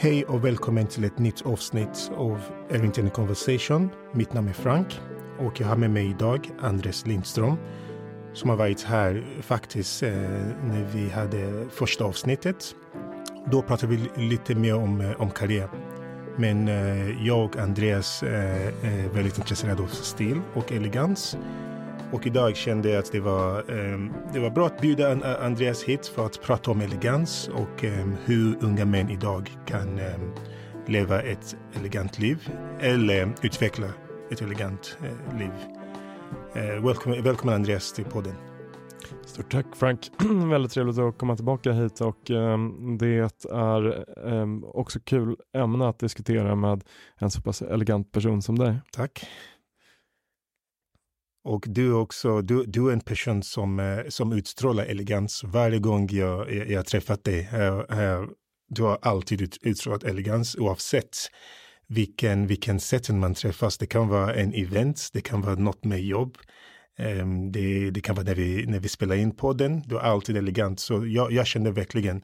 Hej och välkommen till ett nytt avsnitt av Everything Conversation. Mitt namn är Frank och jag har med mig idag Andres Lindström som har varit här faktiskt eh, när vi hade första avsnittet. Då pratade vi lite mer om, eh, om karriär. Men eh, jag och Andreas eh, är väldigt intresserade av stil och elegans. Och idag kände jag att det var, eh, det var bra att bjuda Andreas hit för att prata om elegans och eh, hur unga män idag kan eh, leva ett elegant liv eller utveckla ett elegant eh, liv. Eh, välkommen, välkommen Andreas till podden. Stort tack Frank. Väldigt trevligt att komma tillbaka hit och um, det är um, också kul ämne att diskutera med en så pass elegant person som dig. Tack. Och du också, du, du är en person som, eh, som utstrålar elegans varje gång jag, jag, jag träffat dig. Eh, eh, du har alltid utstrålat elegans oavsett vilken, vilken sätt man träffas. Det kan vara en event, det kan vara något med jobb. Ehm, det, det, kan vara när vi, när vi spelar in podden. Du är alltid elegant. Så jag, jag kände verkligen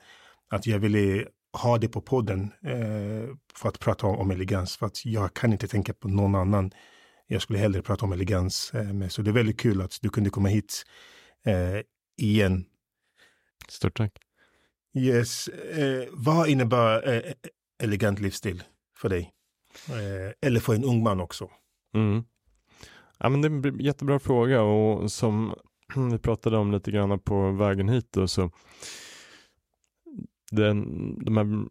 att jag ville ha det på podden eh, för att prata om, om elegans. För att jag kan inte tänka på någon annan jag skulle hellre prata om elegans uh, med. Så det är väldigt kul att du kunde komma hit uh, igen. Stort tack. Yes. vad innebär elegant livsstil för dig? eller för en ung man också? Mm. Ja, men det är en jättebra fråga och som vi pratade om lite grann på vägen hit då, så den, de här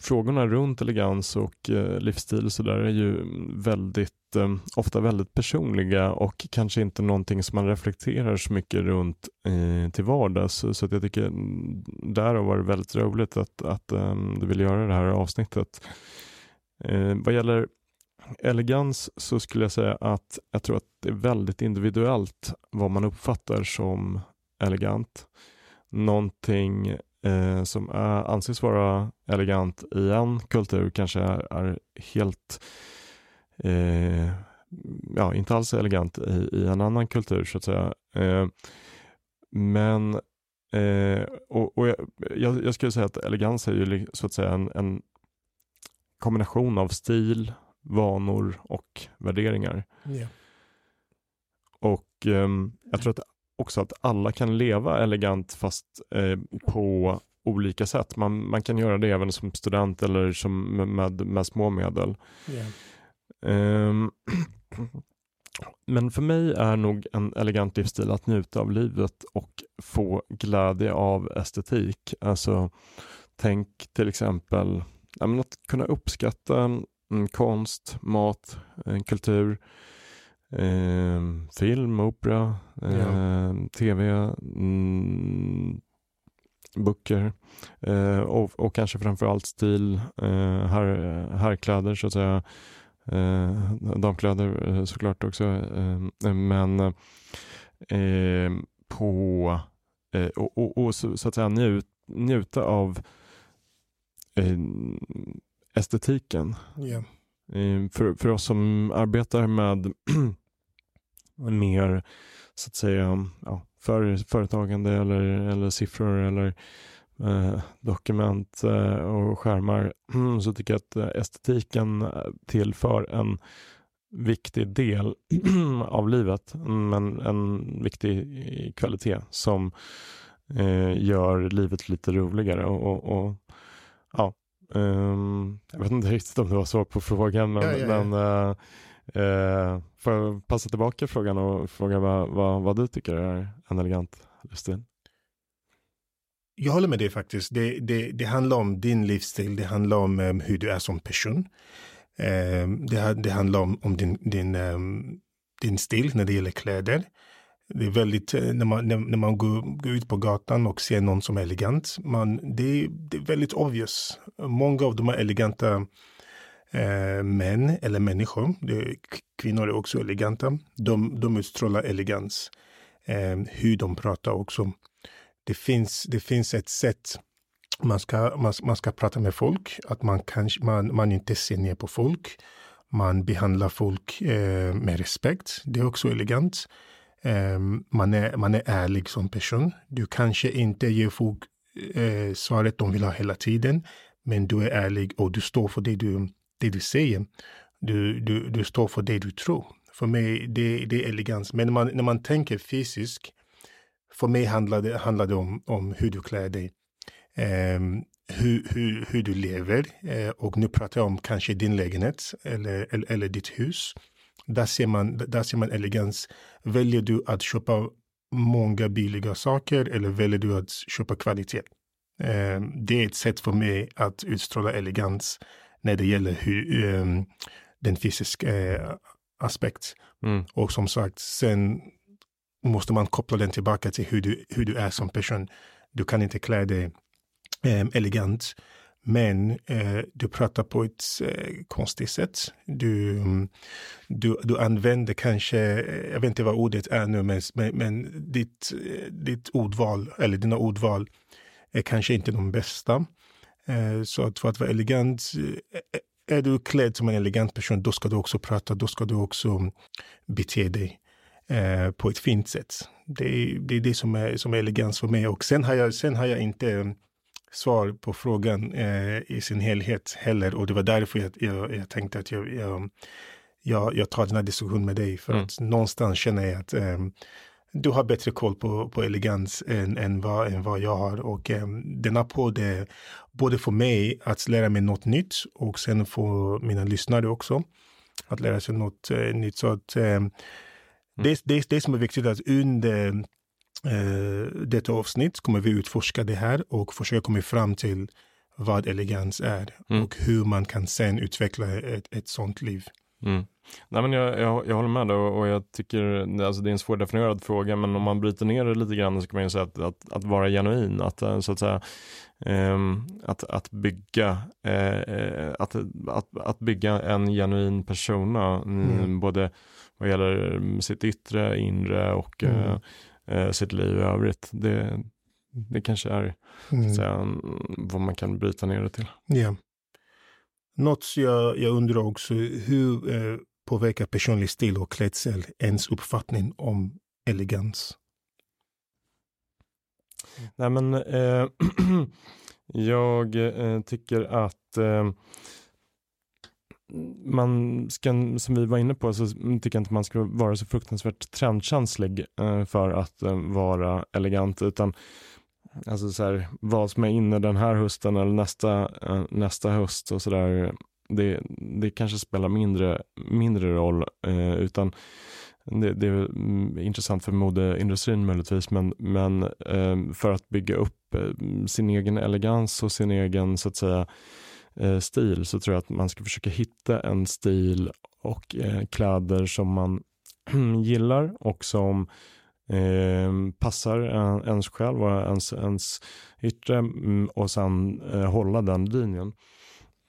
frågorna runt elegans och eh, livsstil så där är ju väldigt, eh, ofta väldigt personliga och kanske inte någonting som man reflekterar så mycket runt eh, till vardags. Så, så att jag tycker därav var det väldigt roligt att, att ehm, du vill göra det här avsnittet. Eh, vad gäller elegans så skulle jag säga att jag tror att det är väldigt individuellt vad man uppfattar som elegant. Någonting eh, som är, anses vara elegant i en kultur kanske är, är helt eh, ja, inte alls elegant i, i, en annan kultur så att säga. Eh, men eh, och, och jag, jag, skulle säga att elegans är ju så att säga en, en kombination av stil, vanor och värderingar. Yeah. Och eh, jag tror att också att alla kan leva elegant fast eh, på olika sätt. Man, man kan göra det även som student eller som med, med små medel. Yeah. Um, men för mig är nog en elegant livsstil att njuta av livet och få glädje av estetik. Alltså tänk till exempel att kunna uppskatta Mm, konst, mat, kultur, eh, film, opera, eh, ja. tv, mm, böcker eh, och, och, kanske framförallt stil, eh, här, herrkläder så att säga. Eh, damkläder såklart också. men på och, och, och så, så, att säga njut, njuta av estetiken. Yeah. Eh, för, för oss som arbetar med mer så att säga ja, för, företagande eller, eller siffror eller eh, dokument eh, och skärmar så tycker jag att eh, estetiken eh, tillför en viktig del av livet, men en viktig kvalitet som eh, gör livet lite roligare och, och, och ja, Um, jag vet inte riktigt om det var svar på frågan, men, ja, ja, ja. men uh, uh, får jag passa tillbaka frågan och fråga vad, vad, vad du tycker är en elegant livsstil? Jag håller med dig faktiskt. Det, det, det handlar om din livsstil, det handlar om um, hur du är som person. Um, det, det handlar om, om din, din, um, din stil när det gäller kläder. Det är väldigt, eh, när man, när, när man går, går, ut på gatan och ser någon som är elegant, man, det, det är väldigt obvious. Många av de här eleganta eh, män eller människor, det, kvinnor är också eleganta, de, de utstrålar elegans. Eh, hur de pratar också. Det finns, det finns ett sätt man ska, man, man ska prata med folk, att man, kanske, man, man inte ser ner på folk. Man behandlar folk eh, med respekt. Det är också elegant. Ehm, man, är, man är ärlig som person. Du kanske inte ger folk eh, svaret de vill ha hela tiden, men du är ärlig och du står för det du, det du säger. Du, du, du står för det du tror. För mig, det, det är elegans. Men när man, när man tänker fysiskt, för mig handlar det, handlar det om, om hur du klär dig. Eh, hur, hur, hur du lever. eh, och nu pratar jag om kanske din lägenhet eller, eller, eller ditt hus. Där ser, man, där ser man elegans. Väljer du att köpa många billiga saker eller väljer du att köpa kvalitet? Uh, det är ett sätt för mig att utstråla elegans när det gäller hur, um, den fysiska uh, aspekt. Mm. Och som sagt, sen måste man koppla den tillbaka till hur du, hur du är som person. Du kan inte klä dig eh, elegant, men eh, du pratar på ett eh, konstigt sätt. Du, mm, du, du använder kanske, eh, jag vet inte vad ordet är nu, men, men ditt, eh, ditt ordval, eller dina ordval, är kanske inte de bästa. Eh, så att för att vara elegant eh, är du klädd som en elegant person, då ska du också prata, då ska du också bete dig eh, på ett fint sätt. Det är, det är det som är, som är elegans för mig. Och sen har jag, sen har jag inte svar på frågan eh, i sin helhet heller. Och det var därför jag, jag, jag tänkte att jag, jag, jag, tar den här diskussionen med dig. För mm. att någonstans känner jag att eh, du har bättre koll på, på elegans än, än, vad, än vad jag har. Och eh, den har på det, både för mig att lära mig något nytt och sen för mina lyssnare också att lära sig något eh, nytt. Så att eh, mm. det, det, det som är viktigt att under detta avsnitt kommer vi utforska det här och försöka komma fram till vad elegans är mm. och hur man kan sen utveckla ett, ett sånt liv. Mm. Nej, men jag, jag, jag håller med och, och jag tycker alltså det är en svårdefinierad fråga men om man bryter ner det lite grann så kan man ju säga att, att, att vara genuin, att eh, så att säga um, att, att bygga uh, att, att, att bygga en genuin persona mm. både vad gäller sitt yttre, inre och mm. uh, sitt liv i övrigt. Det, det kanske är mm. säga, vad man kan bryta ner det till. Yeah. Något jag, jag undrar också, hur eh, påverkar personlig stil och klädsel ens uppfattning om elegans? Nej men eh, jag eh, tycker att eh, man ska, som vi var inne på, så tycker jag inte man ska vara så fruktansvärt trendkänslig eh, för att eh, vara elegant, utan Alltså så här, vad som är inne den här hösten eller nästa, eh, nästa höst och sådär. Det, det kanske spelar mindre, mindre roll, eh, utan det, det, är mm, intressant för modeindustrin möjligtvis, men, men eh, för att bygga upp eh, sin egen elegans och sin egen så att säga eh, stil så tror jag att man ska försöka hitta en stil och eh, kläder som man gillar och som eh, passar ens själv och ens, ens yttre mm, och sen eh, hålla den linjen.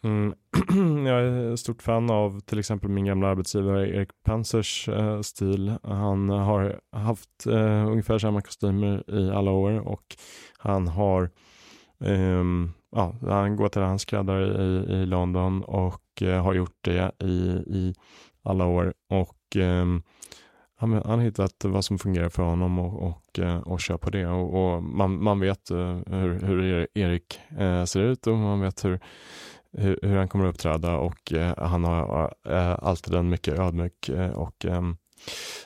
Mm. jag är stort fan av till exempel min gamla arbetsgivare Erik Pensers eh, stil. Han har haft eh, ungefär samma kostymer i alla år och han har ehm, ja, han går till hans skräddare i, i London och eh, har gjort det i, i alla år. Och eh, han, han har hittat vad som fungerar för honom och, och, och kör på det. Och, och man, man vet eh, hur, hur Erik eh, ser ut och man vet hur, hur, hur han kommer att uppträda och eh, han har alltid en mycket ödmjuk och ehm,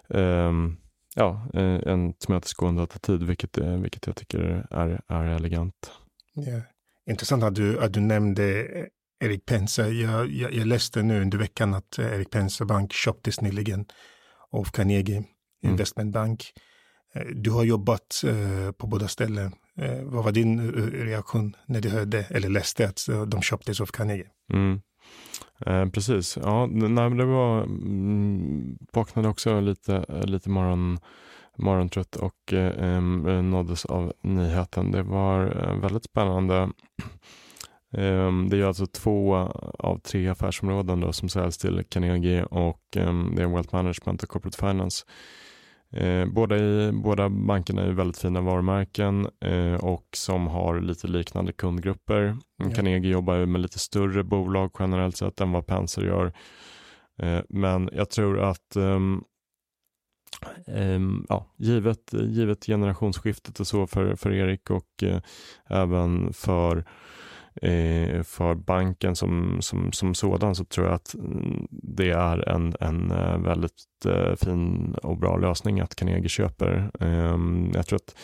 ehm, ja, en tillmötesgående attityd, vilket, vilket jag tycker är, är elegant. Yeah. Intressant att du, att du nämnde Erik Penser. Jag, jag, jag läste nu under veckan att Erik Penser Bank köptes nyligen av Carnegie mm. Investment Bank. Eh, du har jobbat eh, på båda ställen. Eh, vad var din reaktion när du hörde eller läste att de köptes av Carnegie? Mm. Eh, precis, ja, nej, det var, mm, vaknade också lite, lite morgon, morgontrött och eh, nåddes av nyheten. Det var väldigt spännande. Ehm, det är alltså två av tre affärsområden då som säljs till Carnegie och ehm, det är Wealth Management och Corporate Finance. Ehm, båda, i, båda bankerna är väldigt fina varumärken eh, och som har lite liknande kundgrupper. Ja. Carnegie jobbar med lite större bolag generellt sett än vad Penser gör. Men jag tror att um, ja, givet, givet generationsskiftet och så för, för Erik och uh, även för eh, för banken som, som, som sådan så tror jag att mm, det är en, en eh, väldigt eh, fin och bra lösning att Carnegie köper. Ehm, jag tror att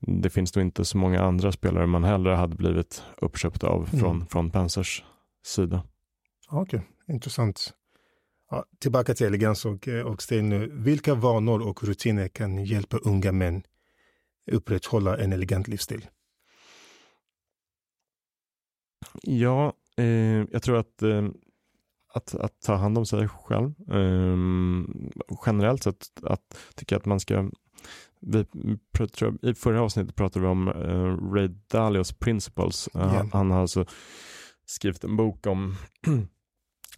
det finns nog inte så många andra spelare man hellre hade blivit uppköpt av mm. från, från Panzers sida. Okej, okay. intressant. Ja, tillbaka till elegans och, och stil nu. Vilka vanor och rutiner kan hjälpa unga män upprätthålla en elegant livsstil? Ja, eh, jag tror att, eh, att, att, ta hand om sig själv. Eh, generellt sett att tycka att man ska vi, I förra avsnittet pratade vi om uh, Ray Dalios Principles. Yeah. Han har alltså skrivit en bok om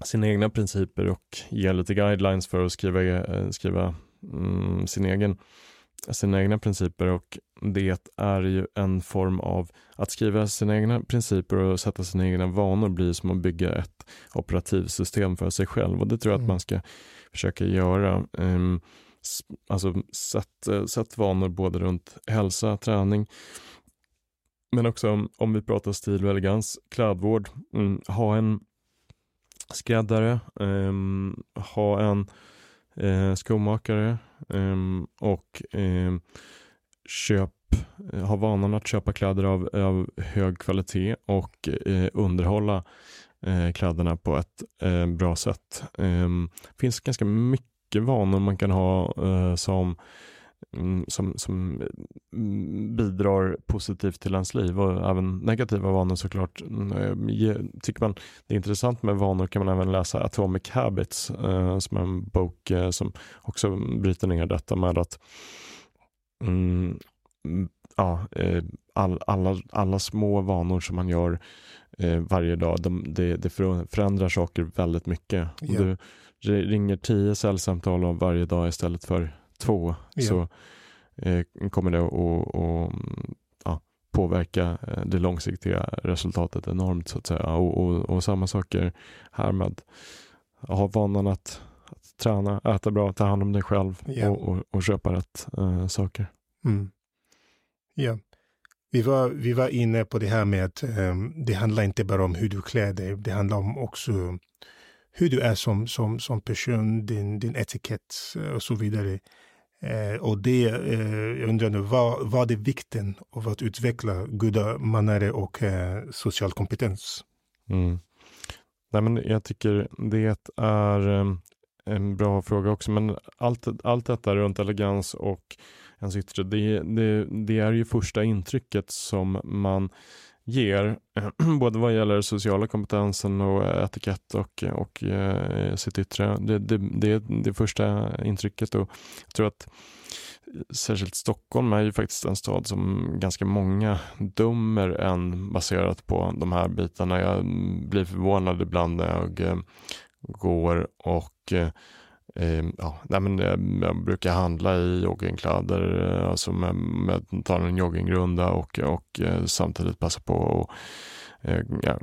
sina egna principer och ger lite guidelines för att skriva, uh, skriva um, sin egen sina egna principer och det är ju en form av att skriva sina egna principer och sätta sina egna vanor blir som att bygga ett operativsystem för sig själv och det tror jag mm. att man ska försöka göra. Um, alltså sätt, sätt vanor både runt hälsa, träning, men också om, om vi pratar stil och elegans, klädvård, mm, ha en skräddare, um, ha en eh, skomakare um, och um, köp, ha vanan att köpa kläder av, av hög kvalitet och eh, underhålla eh, kläderna på ett eh, bra sätt. Det finns ganska mycket vanor man kan ha eh, som som, som mm, bidrar positivt till ens liv och även negativa vanor såklart. Mm, tycker man det är intressant med vanor kan man även läsa Atomic Habits eh, som är en bok eh, som också bryter ner detta med att mm, ja, eh, all, alla, alla små vanor som man gör eh, varje dag, de, det, det förändrar saker väldigt mycket. Yeah. Du ringer tio säljsamtal varje dag istället för två ja. så eh, kommer det att ja, påverka eh, det långsiktiga resultatet enormt så att säga. Och, och, och samma saker här med att ha vanan att, att träna, äta bra, ta hand om dig själv ja. och, och, och, köpa rätt äh, saker. Mm. Ja. Vi var, vi var inne på det här med att um, det handlar inte bara om hur du klär dig, det handlar om också hur du är som, som, som person, din, din etikett och så vidare. Eh, och det, eh, jag undrar nu, vad, vad är vikten av att utveckla goda manare och eh, social kompetens? Mm. Nej, men jag tycker det är eh, en bra fråga också, men allt, allt detta runt elegans och ens yttre, det, det, det är ju första intrycket som man ger, både vad gäller sociala kompetensen och eh, etikett och, eh, och eh, sitt yttre. Det, det, det är det första intrycket och jag tror att eh, särskilt Stockholm är ju faktiskt en stad som ganska många dömer en baserat på de här bitarna. Jag blir förvånad ibland när jag går och Eh, Ehm, ja, nej men eh, jag brukar handla i joggingkläder, eh, alltså med, med tar en joggingrunda och, och eh, samtidigt passa på att ja,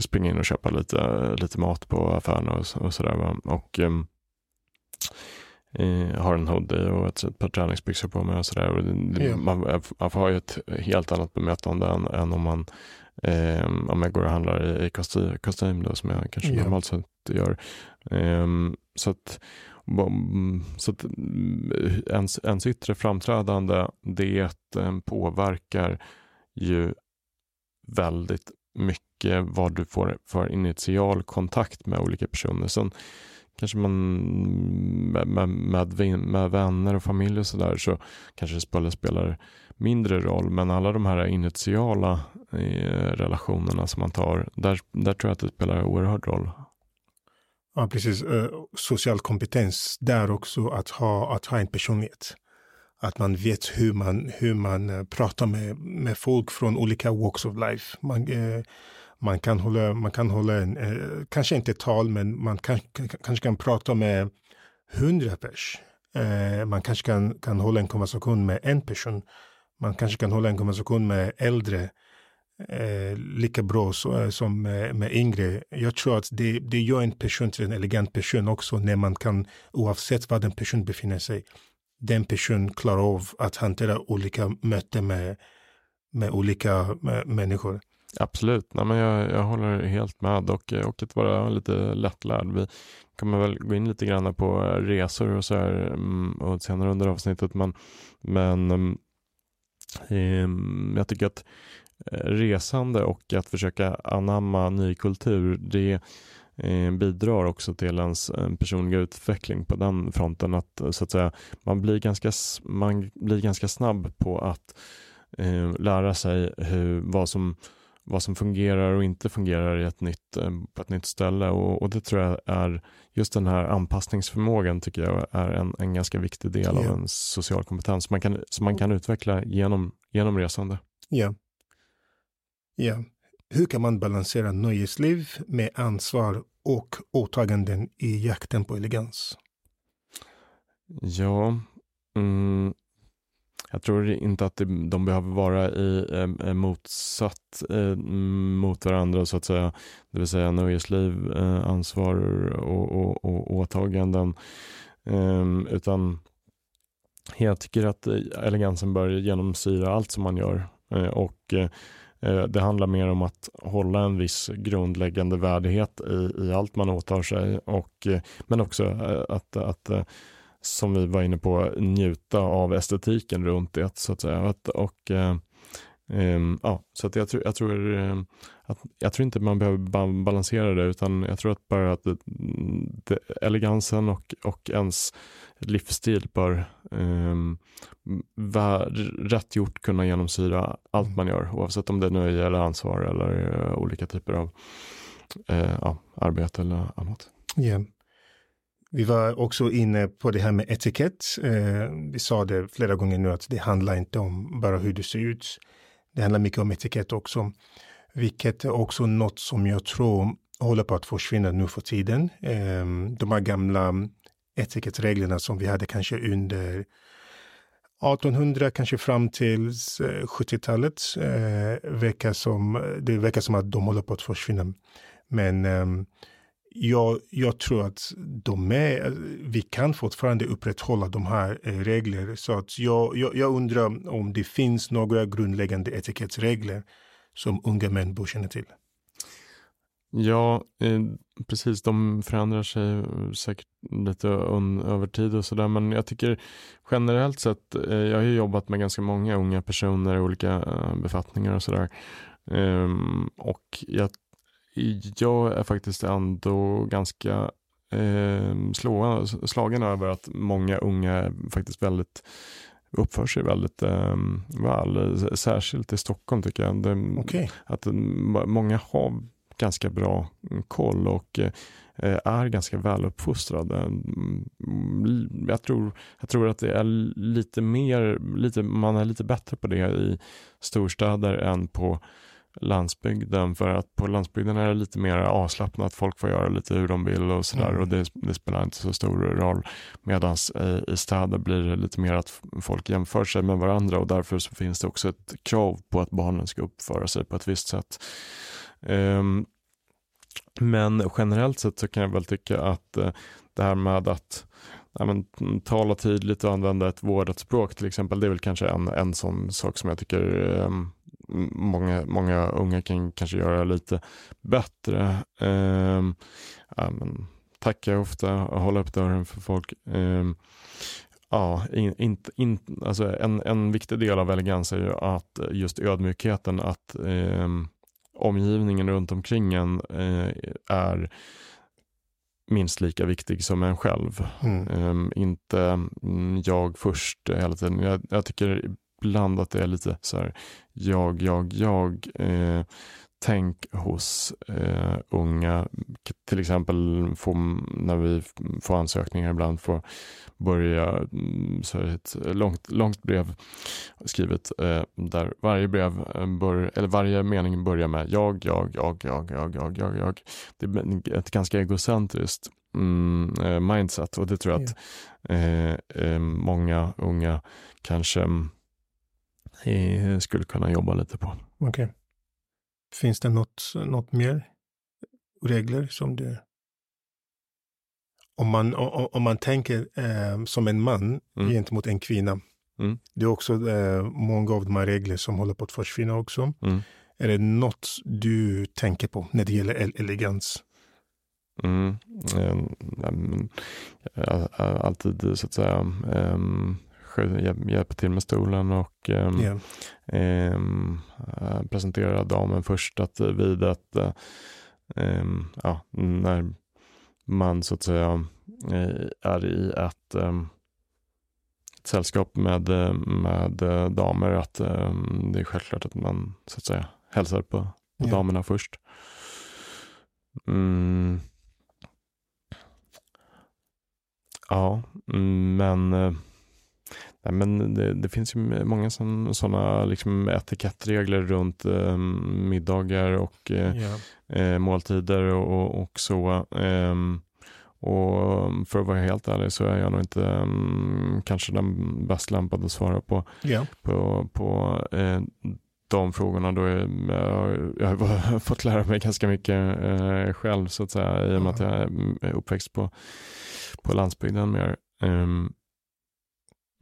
springa in och köpa lite, lite mat på affären och, och sådär. Och och har en hoodie och ett, par träningsbyxor på mig och sådär. Ja. Man, man får ha ett helt annat bemötande än, än om man eh, om jag går och handlar i, i kostym, kostym då, som jag kanske ja. normalt sett gör. Um, så att, så att ens, ens yttre framträdande, det um, påverkar ju väldigt mycket vad du får för initial kontakt med olika personer. Sen kanske man med, med, med, med vänner och familj och sådär så kanske det spelar, spelar mindre roll. Men alla de här initiala eh, relationerna som man tar, där, där tror jag att det spelar oerhörd roll. Ja, precis. Eh, social kompetens där också, att ha, att ha en personlighet. Att man vet hur man, hur man eh, pratar med, med folk från olika walks of life. Man, eh, man kan hålla, man kan hålla en, eh, kanske inte tal, men man kan, kanske kan prata med hundra pers. Eh, man kanske kan, kan hålla en konversation med en person. Man kanske kan hålla en konversation med äldre eh, lika bra så, eh, som med, med yngre. Jag tror att det, det gör en person till en elegant person också när man kan, oavsett var den person befinner sig, den person klarar av att hantera olika möten med, med olika med människor. Absolut, Nej, men jag, jag håller helt med och, eh, och att vara lite lättlärd. Vi kommer väl gå in lite grann på eh, resor och så här mm, och senare under avsnittet men, men eh, jag tycker att eh, resande och att försöka anamma ny kultur det eh, bidrar också till ens personliga utveckling på den fronten att så att säga man blir ganska, man blir ganska snabb på att eh, lära sig hur, vad som vad som fungerar och inte fungerar i ett nytt, eh, på ett nytt ställe och, och, det tror jag är just den här anpassningsförmågan tycker jag är en, en ganska viktig del yeah. av en social kompetens som man kan, som man kan utveckla genom, genom resande. Ja. ja. Hur kan man balansera nöjesliv med ansvar och åtaganden i jakten på elegans? Ja, mm, jag tror inte att de behöver vara i eh, motsatt eh, mot varandra så att säga. Det vill säga nöjesliv, eh, ansvar och, och, och åtaganden. Utan jag tycker att eh, elegansen bör genomsyra allt som man gör. Eh, och eh, det handlar mer om att hålla en viss grundläggande värdighet i, i allt man åtar sig. Och, men också att, att som vi var inne på, njuta av estetiken runt det så att säga. Och, eh, eh, ja, så att jag, tror, jag, tror, eh, att, jag tror inte man behöver balansera det utan jag tror att bara att det, det, elegansen och, och ens livsstil bör eh, rätt gjort kunna genomsyra allt man gör oavsett om det är nöje eller ansvar eller uh, olika typer av uh, ja, arbete eller annat. Yeah. Vi var också inne på det här med etikett. Eh, vi sa det flera gånger nu att det handlar inte om bara hur du ser ut. Det handlar mycket om etikett också, vilket är också något som jag tror håller på att försvinna nu för tiden. Eh, de här gamla etikettreglerna som vi hade kanske under 1800, kanske fram till eh, 70-talet, eh, verkar som, det verkar som att de håller på att försvinna. Men ehm, jag, jag tror att de är, vi kan fortfarande upprätthålla de här eh, reglerna. Så att jag, jag, jag, undrar om det finns några grundläggande etikettsregler som unga män bör känna till. Ja, eh, precis. De förändrar sig eh, säkert lite över tid och sådär. Men jag tycker generellt sett, eh, jag har jobbat med ganska många unga personer i olika eh, befattningar och sådär. Ehm, och jag jag är faktiskt ändå ganska eh, slå, slagen över att många unga faktiskt väldigt uppför sig väldigt eh, väl, särskilt i Stockholm tycker jag. Det, okay. Att många har ganska bra koll och eh, är ganska väluppfostrade. Mm, jag tror, jag tror att det är lite mer, lite, man är lite bättre på det i storstäder än på landsbygden för att på landsbygden är det lite mer avslappnat, folk får göra lite hur de vill och sådär mm. och det, det, spelar inte så stor roll. Medan i, i städer blir det lite mer att folk jämför sig med varandra och därför så finns det också ett krav på att barnen ska uppföra sig på ett visst sätt. Um, men generellt sett så kan jag väl tycka att uh, det här med att ja, men, tala tydligt och använda ett vårdat språk till exempel, det är väl kanske en, en sån sak som jag tycker um, många, många unga kan kanske göra lite bättre. Eh, ja, men, tacka ofta och hålla upp dörren för folk. Eh, ja, in, in, in, alltså en, en viktig del av elegans är ju att just ödmjukheten, att eh, omgivningen runt omkring en eh, är minst lika viktig som en själv. Mm. Um, inte mm, jag först hela tiden. Jag, jag, tycker ibland att det är lite så här jag, jag, jag. Eh, tänk hos eh, unga, till exempel får, när vi får ansökningar ibland får börja mm, så ett långt, långt brev skrivet eh, där varje brev bör, eller varje mening börjar med jag, jag, jag, jag, jag, jag, jag, jag. Det är ett ganska egocentriskt mm, eh, mindset och det tror jag att eh, eh, många unga kanske mm, eh, skulle kunna jobba lite på. Okej. Okay. Finns det något, något mer regler som du om man, om, om man tänker eh, som en man mm. gentemot en kvinna. Mm. Det är också eh, många av de här regler som håller på att försvinna också. Mm. Är det något du tänker på när det gäller elegans? Mm. Jag har alltid så att säga um, hjälpa till med stolen och um, yeah. um, presentera damen först att vid att um, ja, när man så att säga är i ett, ett sällskap med, med damer att det är självklart att man så att säga hälsar på, på yeah. damerna först. Mm. Ja, men Nej, men det, det, finns ju många sådana liksom etikettregler runt eh, middagar och eh, yeah. måltider och, och så. Eh, och för att vara helt ärlig så är jag nog inte um, kanske den bäst lämpade att svara på, yeah. på, på eh, de frågorna. Då jag, jag har fått lära mig ganska mycket eh, själv så att säga i och med att jag är uppväxt på, på landsbygden mer. Um,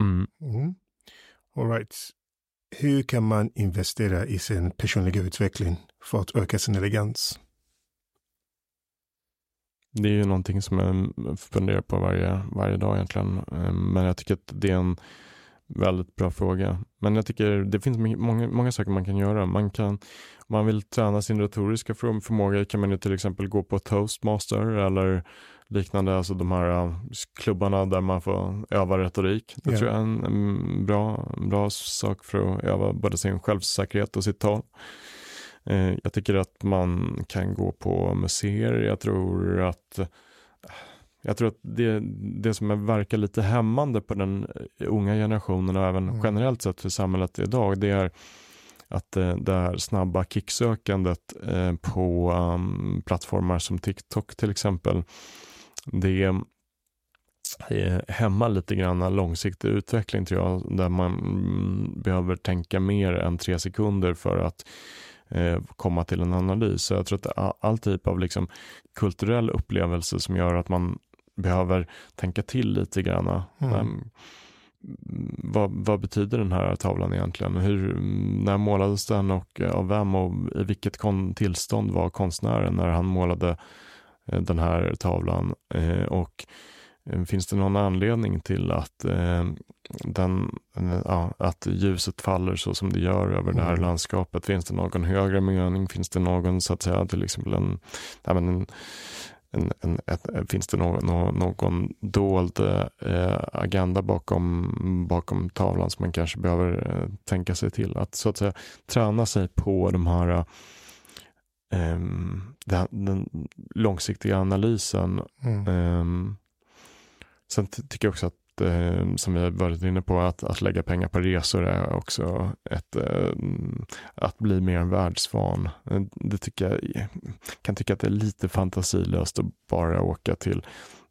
Mm. Mm. All right. Hur kan man investera i sin personliga utveckling för att öka sin elegans? Det är ju någonting som jag funderar på varje, varje dag egentligen. Ehm, men jag tycker att det är en väldigt bra fråga. Men jag tycker det finns många, många saker man kan göra. Man kan, om man vill träna sin retoriska förmåga kan man ju till exempel gå på toastmaster eller liknande, alltså de här uh, klubbarna där man får öva retorik. Det yeah. tror jag är en, en, bra, bra sak för att öva både sin självsäkerhet och sitt tal. Eh, jag tycker att man kan gå på museer. Jag tror att jag tror att det, det som verkar lite hämmande på den unga generationen och även mm. generellt sett för samhället idag, det är att eh, det här snabba kicksökandet eh, på um, plattformar som TikTok till exempel det eh, hämmar lite grann långsiktig utveckling tror jag, där man mm, behöver tänka mer än tre sekunder för att eh, komma till en analys. Så jag tror att all typ av liksom kulturell upplevelse som gör att man behöver tänka till lite grann. Mm. Vad, vad, betyder den här tavlan egentligen? Hur, när målades den och av vem och i vilket tillstånd var konstnären när han målade Eh, den här tavlan eh, och eh, finns det någon anledning till att, den, ja, att ljuset faller så som det gör över mm. det här mm. landskapet? Finns det någon högre mening? Finns det någon, så att säga, till exempel en, en, en, en ett, finns det någon, någon, någon dold eh, agenda bakom, bakom tavlan som man kanske behöver eh, tänka sig till? Att så att säga träna sig på de här um, den, den, långsiktiga analysen. Mm. Um, sen tycker jag också att um, som vi har varit inne på, att, att lägga pengar på resor är också ett, att bli mer världsvan. Det tycker jag, kan tycka att det är lite fantasilöst att bara åka till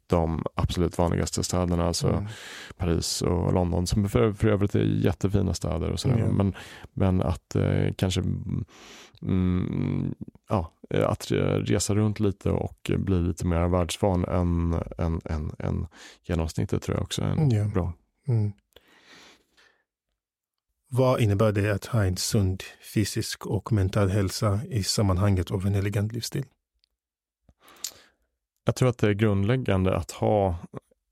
de absolut vanligaste städerna, alltså mm. Paris och London, som för, för övrigt är jättefina städer och sådär. Mm. Men, men att eh, kanske mm, ja, att resa runt lite och bli lite mer världsvan än, än, än, än genomsnittet tror jag också är yeah. bra. Mm. Vad innebär det att ha en sund fysisk och mental hälsa i sammanhanget av en elegant livsstil? Jag tror att det är grundläggande att ha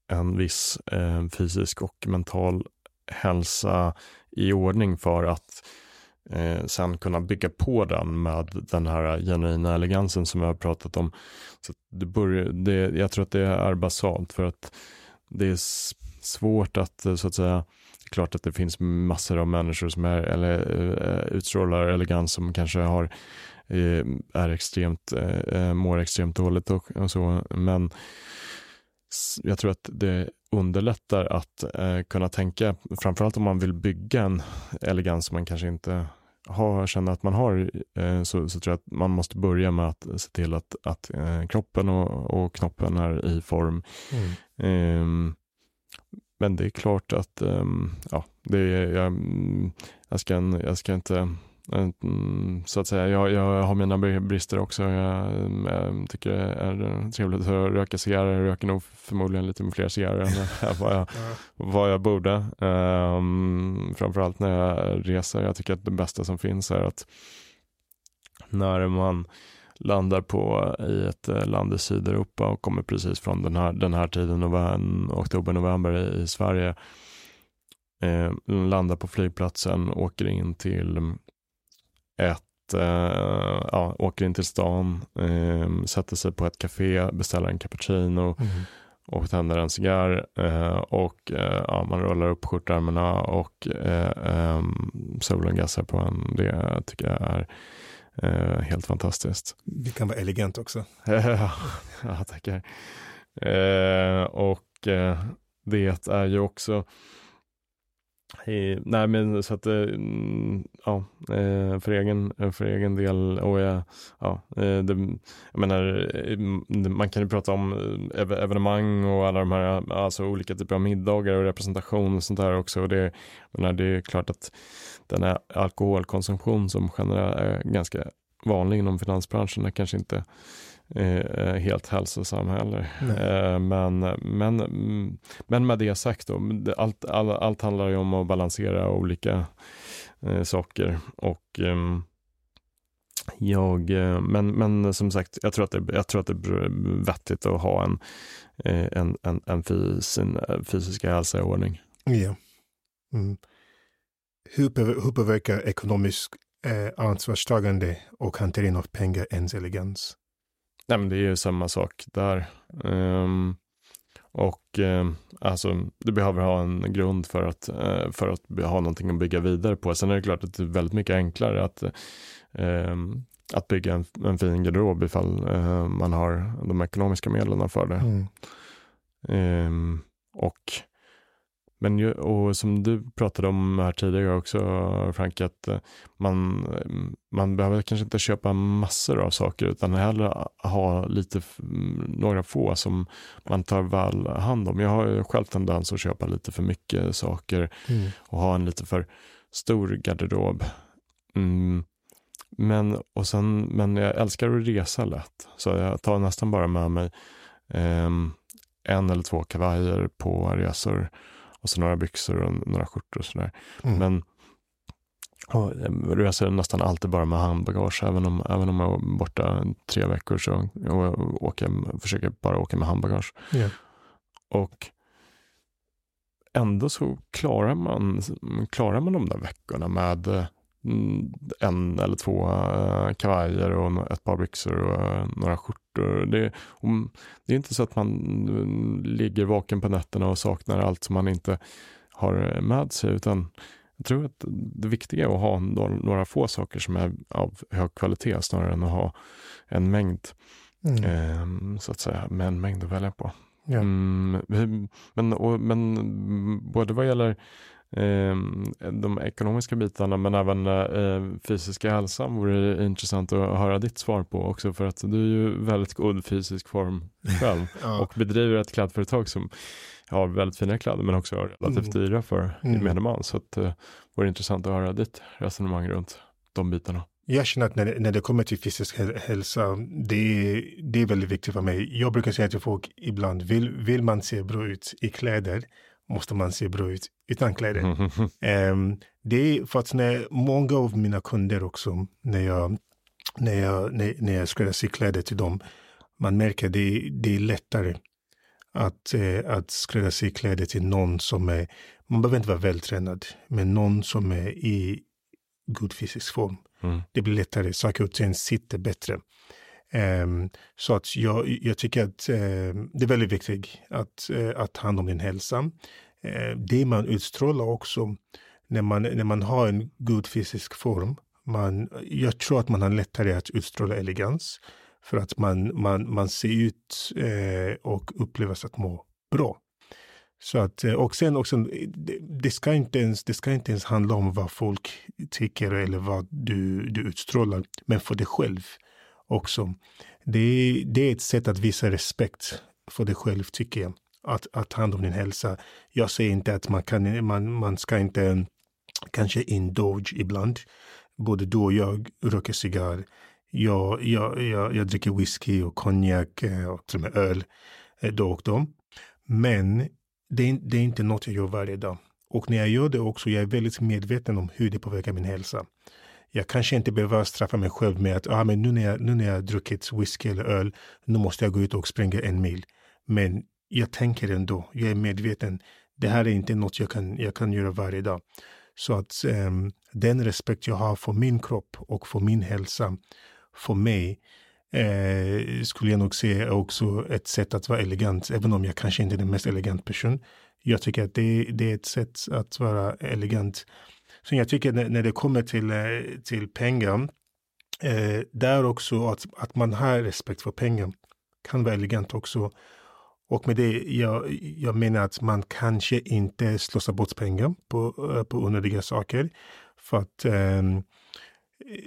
en viss eh, fysisk och mental hälsa i ordning för att eh, sen kunna bygga på den med den här genuina elegansen som jag har pratat om. Så det börjar, det, jag tror att det är basalt för att det är svårt att eh, så att säga det är klart att det finns massor av människor som är, eller, eh, utstrålar elegans som kanske har är extremt, uh, mår extremt dåligt och, och, så, men jag tror att det underlättar att eh, kunna tänka, framförallt om man vill bygga en elegans som man kanske inte har, känner att man har, eh, så, så, tror jag att man måste börja med att se till att, att eh, kroppen och, och, knoppen är i form. Mm. Ehm, men det är klart att ehm, ja, det är, jag, jag, ska, jag ska inte så att säga, jag, jag har mina brister också. Jag, jag, tycker det är trevligt att röka cigarrer. Jag röker nog förmodligen lite fler cigarrer än vad jag, vad jag borde. Um, framförallt när jag reser. Jag tycker att det bästa som finns är att när man landar på i ett eh, land i Sydeuropa och kommer precis från den här, den här tiden, oktober, november i, i Sverige. Eh, landar på flygplatsen, åker in till ett, eh, ja, åker in till stan, eh, sätter sig på ett café, beställer en cappuccino mm. och tänder en cigarr eh, och eh, ja, man rullar upp skjortärmarna och solen gassar på en. Det tycker jag är Eh, helt fantastiskt. Det kan vara elegant också. ja, tackar. Eh, och eh, det är ju också Eh, nej men så att, eh, mm, ja, eh, för egen, eh, för egen del och jag, ja, eh, det, jag menar, man kan ju prata om evenemang och alla de här, alltså olika typer av middagar och representation och sånt där också. Och det, menar, det är klart att den här alkoholkonsumtion som generellt är ganska vanlig inom finansbranschen är kanske inte eh, helt hälsosam heller. Eh, men, men, men med det sagt, då, allt, all, allt handlar ju om att balansera olika eh, saker. Och ehm, jag, eh, men, men som sagt, jag tror, att det, jag tror att det är vettigt att ha en, eh, en, en, en fys, en fysiska hälsa i ordning. Ja. Mm hur, hur påverkar ekonomisk eh, ansvarstagande och hantering av pengar ens elegans? Nej, men det är ju samma sak där. Um, och um, alltså, du behöver ha en grund för att, uh, för att ha någonting att bygga vidare på. Sen är det klart att det är väldigt mycket enklare att, um, att bygga en, en fin garderob ifall uh, man har de ekonomiska medlen för det. Mm. och men ju, och som du pratade om här tidigare också Frank, att eh, man, man behöver kanske inte köpa massor av saker utan hellre ha lite, några få som man tar väl hand om. Jag har ju själv tendens att köpa lite för mycket saker mm. och ha en lite för stor garderob. Mm. Men, och sen, men jag älskar att resa lätt, så jag tar nästan bara med mig eh, en eller två kavajer på resor och så några byxor och några skjortor och sådär. Mm. Men och reser nästan alltid bara med handbagage, även om, även om jag är borta tre veckor så och åker, försöker bara åka med handbagage. Yeah. Och ändå så klarar man, klarar man de där veckorna med Mm, en eller två uh, kavajer och ett par byxor och uh, några skjortor. Det, det, är inte så att man uh, ligger vaken på nätterna och saknar allt som man inte har med sig, utan jag tror att det viktiga är att ha några, få saker som är av hög kvalitet snarare än att ha en mängd, mm. Ehm, så att säga, med en mängd att välja på. Ja. Mm, men, och, men både vad gäller eh, de ekonomiska bitarna men även eh, fysiska hälsan vore det intressant att höra ditt svar på också för att du är ju väldigt god fysisk form själv ja. och bedriver ett klädföretag som har väldigt fina kläder men också relativt mm. dyra för mm. gemene man. Så att, eh, vore intressant att höra ditt resonemang runt de bitarna. Jag känner att när det, när det kommer till fysisk hälsa, det, det är väldigt viktigt för mig. Jag brukar säga till folk ibland, vill, vill man se bra ut i kläder måste man se bra ut utan kläder. um, det är för att när många av mina kunder också, när jag, när jag, när, när jag skräddarsyr kläder till dem, man märker det, det är lättare att, eh, att skräddarsy kläder till någon som är, man behöver inte vara vältränad, men någon som är i god fysisk form. Mm. Det blir lättare, saker och ting sitter bättre. Ehm, så att jag, jag tycker att ehm, det är väldigt viktigt att, eh, att ta hand om din hälsa. Eh, det man utstrålar också när man, när man har en god fysisk form. Man, jag tror att man har lättare att utstråla elegans för att man, man, man ser ut eh, och och upplevs att må bra. Så att, och sen också, det, det, ska inte ens, det ska inte ens handla om vad folk tycker eller vad du, du utstrålar, men för dig själv också. Det, det är ett sätt att visa respekt för dig själv, tycker jag. Att, att ta hand om din hälsa. Jag säger inte att man, kan, man, man ska inte eh, kanske indulge ibland. Både du och jag röker cigarr. Jag, jag, jag, jag dricker whisky och konjak eh, och till och med öl eh, då och då. Men det är, det är inte något jag gör varje dag. Och när jag gör det också, jag är väldigt medveten om hur det påverkar min hälsa. Jag kanske inte behöver straffa mig själv med att ah, men nu, när jag, nu när jag druckit whisky eller öl, nu måste jag gå ut och springa en mil. Men jag tänker ändå, jag är medveten. Det här är inte något jag kan, jag kan göra varje dag. Så att um, den respekt jag har för min kropp och för min hälsa, för mig, eh, skulle jag nog säga är också ett sätt att vara elegant, även om jag kanske inte är den mest elegant person. Jag tycker att det, det är ett sätt att vara elegant. Så jag tycker när, när det kommer till, eh, till pengar, eh, där också att, att man har respekt för pengar kan vara elegant också. Och med det, jag, jag menar att man kanske inte slösar bort pengar på, eh, på onödiga saker. För att eh,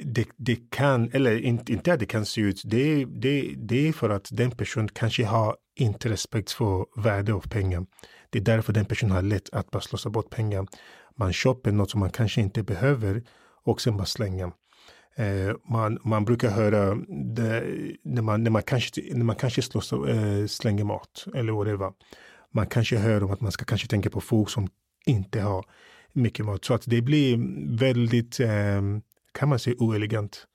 det, det kan, eller inte, inte att det kan se ut, det, det, det är för att den personen kanske har inte respekt för värde av pengar. Det är därför den personen har lätt att bara slösa bort pengar. Man köper något som man kanske inte behöver och sen bara slänga. Eh, man, man brukar höra det, när, man, när, man kanske, när man kanske slår, eh, slänger mat eller whatever. Man kanske hör om att man ska kanske tänka på folk som inte har mycket mat. Så att det blir väldigt, eh, kan man säga, oelegant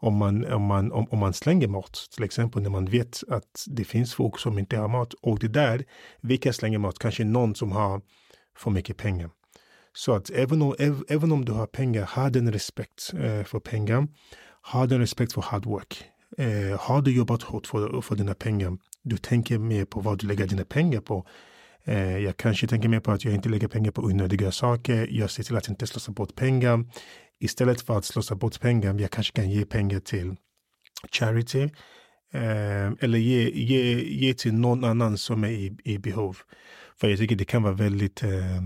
om man, om, man, om, om man slänger mat, till exempel när man vet att det finns folk som inte har mat. Och det där, vilka slänger mat? Kanske någon som har för mycket pengar. Så att även om, även om du har pengar, ha den respekt eh, för pengar. Ha den respekt för hard work. Eh, har du jobbat hårt för, för dina pengar, du tänker mer på vad du lägger dina pengar på. Eh, jag kanske tänker mer på att jag inte lägger pengar på onödiga saker. Jag ser till att inte slösa bort pengar. Istället för att slösa bort pengar, jag kanske kan ge pengar till charity. Eh, eller ge, ge, ge till någon annan som är i, i behov. För jag tycker det kan vara väldigt eh,